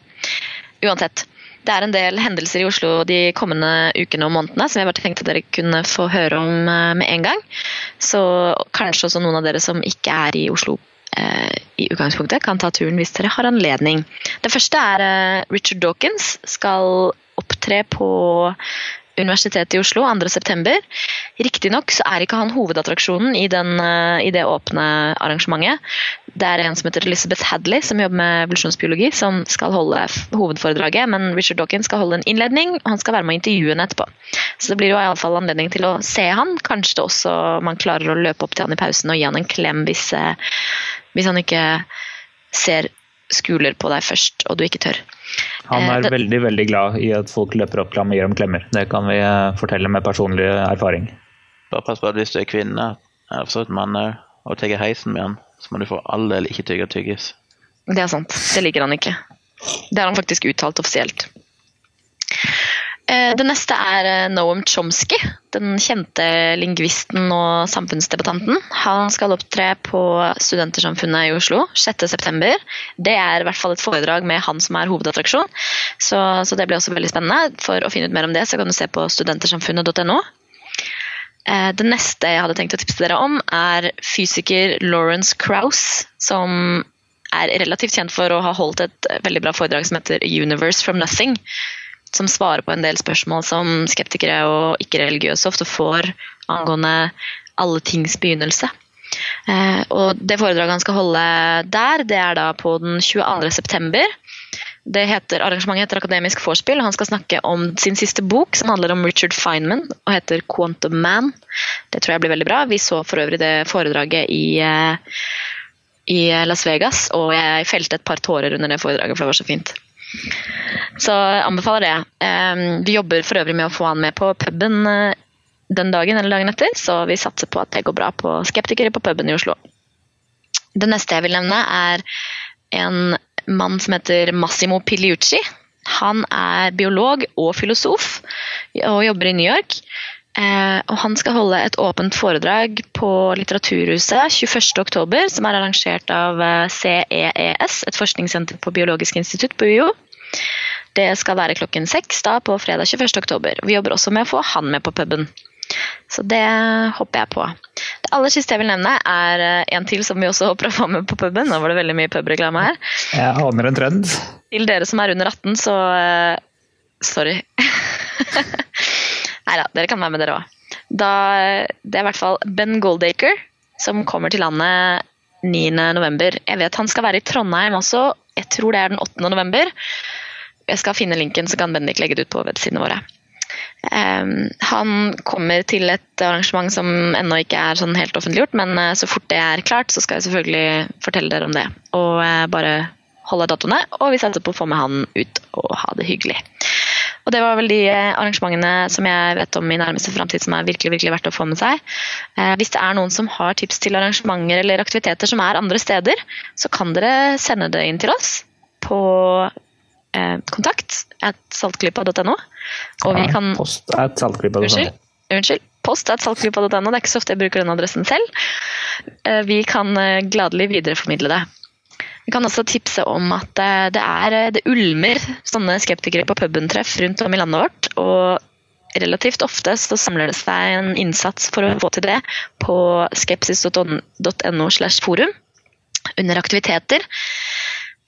uansett. Det er en del hendelser i Oslo de kommende ukene og månedene som jeg bare tenkte dere kunne få høre om eh, med en gang. Så kanskje også noen av dere som ikke er i Oslo i utgangspunktet, kan ta turen hvis dere har anledning. Det første er eh, Richard Dawkins skal opptre på Universitetet i Oslo 2.9. Riktignok så er ikke han hovedattraksjonen i, den, eh, i, det åpne arrangementet. Det er en som heter Elizabeth Hadley, som jobber med evolusjonsbiologi, som skal holde hovedforedraget. Men Richard Dawkins skal holde en innledning, og han skal være med å intervjue henne etterpå. Så det blir jo iallfall anledning til å se han. Kanskje det også man klarer å løpe opp til han i pausen og gi han en klem hvis, eh, hvis han ikke ser skuler på deg først, og du ikke tør. Han er det, veldig veldig glad i at folk løper opp til ham og gir ham klemmer. Det kan vi eh, fortelle med personlig erfaring. Bare pass på at hvis du er kvinne, eller for så vidt mann òg, og tar heisen med han, så må du for all del ikke tygge tyggis. Det er sant. Det liker han ikke. Det har han faktisk uttalt offisielt. Eh, det neste er eh, Noam Chomsky, den kjente lingvisten og samfunnsdebattanten. Han skal opptre på Studentersamfunnet i Oslo 6.9. Det er i hvert fall et foredrag med han som er hovedattraksjon, så, så, det blir også veldig spennende. For å finne ut mer om det, så kan du se på studentersamfunnet.no. Eh, det neste jeg hadde tenkt å tipse dere om, er fysiker Lawrence Krauss, som er relativt kjent for å ha holdt et veldig bra foredrag som heter 'Universe from Nothing' som svarer på en del spørsmål som skeptikere og ikke-religiøse ofte får angående alle tings begynnelse. Eh, og det foredraget han skal holde der, det er da på den 22. september. Det heter, arrangementet heter Akademisk vorspiel, og han skal snakke om sin siste bok, som handler om Richard Feynman og heter Quantum Man. Det tror jeg blir veldig bra. Vi så for øvrig det foredraget i, eh, i Las Vegas, og jeg felte et par tårer under det foredraget, for det var så fint. Så jeg anbefaler det. Vi jobber for øvrig med å få han med på puben eh, den dagen eller dagen etter, så vi satser på at det går bra på Skeptikere på puben i Oslo. Det neste jeg vil nevne, er en mann som heter Massimo Piliucci. Han er biolog og filosof og jobber i New York. Eh, og han skal holde et åpent foredrag på Litteraturhuset 21.10, som er arrangert av eh, CEES, et forskningssenter på Biologisk institutt på UiO. Det skal være klokken seks da på fredag 21.10. Vi jobber også med å få han med på puben. Så det håper jeg på. Det aller siste jeg vil nevne, er eh, en til som vi også håper å få med på puben. Nå var det veldig mye pubreklame her. Jeg aner en trend. Til dere som er under 18, så Sorry. Nei da, dere kan være med, dere òg. Det er i hvert fall Ben Goldacre som kommer til landet 9.11. Jeg vet han skal være i Trondheim også. Jeg tror det er den 8. november. Jeg skal finne linken, så kan Bendik legge det ut på websidene våre. Um, han kommer til et arrangement som ennå ikke er sånn helt offentliggjort, men uh, så fort det er klart, så skal jeg selvfølgelig fortelle dere om det. Og uh, bare holde datoene, og vi satser på å få med han ut og ha det hyggelig. Og det var vel de eh, arrangementene som jeg vet om i nærmeste framtid som er virkelig, virkelig verdt å få med seg. Eh, hvis det er noen som har tips til arrangementer eller aktiviteter som er andre steder, så kan dere sende det inn til oss på eh, kontakt at saltklypa.no. Og vi kan Post at saltklypa.no. Unnskyld. Unnskyld. Post at saltklypa.no. Det er ikke så ofte jeg bruker den adressen selv. Vi kan gladelig videreformidle det. Vi kan også tipse om at eh, det er eh, det ulmer sånne skeptikere på puben-treff rundt om i landet vårt. Og relativt ofte så samler det seg en innsats for å få til det på skepsis.no slash forum under aktiviteter.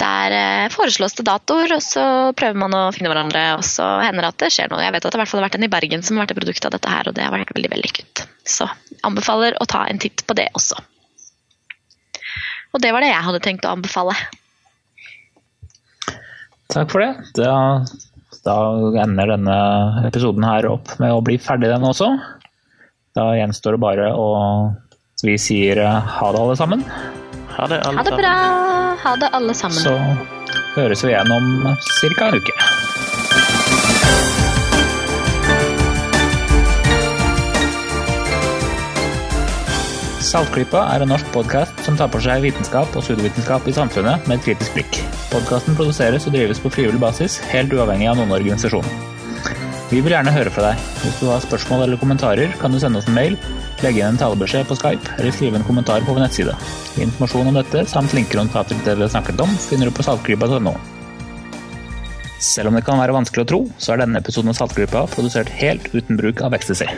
Der eh, foreslås det datoer, og så prøver man å finne hverandre. Og så hender det at det skjer noe. Jeg vet at det har vært en i Bergen som har vært et produkt av dette her, og det har vært veldig vellykket. Så anbefaler å ta en titt på det også. Og det var det jeg hadde tenkt å anbefale. Takk for det. Da, da ender denne episoden her opp med å bli ferdig, den også. Da gjenstår det bare å Vi sier eh, ha det, alle sammen. Ha det, alle ha det bra. Ha det, alle sammen. Så høres vi igjen om ca. en uke. Saltklypa er en norsk podkast som tar for seg vitenskap og pseudovitenskap i samfunnet med et kritisk blikk. Podkasten produseres og drives på frivillig basis, helt uavhengig av noen organisasjon. Vi vil gjerne høre fra deg. Hvis du har spørsmål eller kommentarer, kan du sende oss en mail, legge inn en talebeskjed på Skype eller skrive en kommentar på vår nettside. Informasjon om dette samt linker og notater til det vi har snakket om, finner du på saltklypa.no. Selv om det kan være vanskelig å tro, så er denne episoden av Saltklypa produsert helt uten bruk av ecstasy.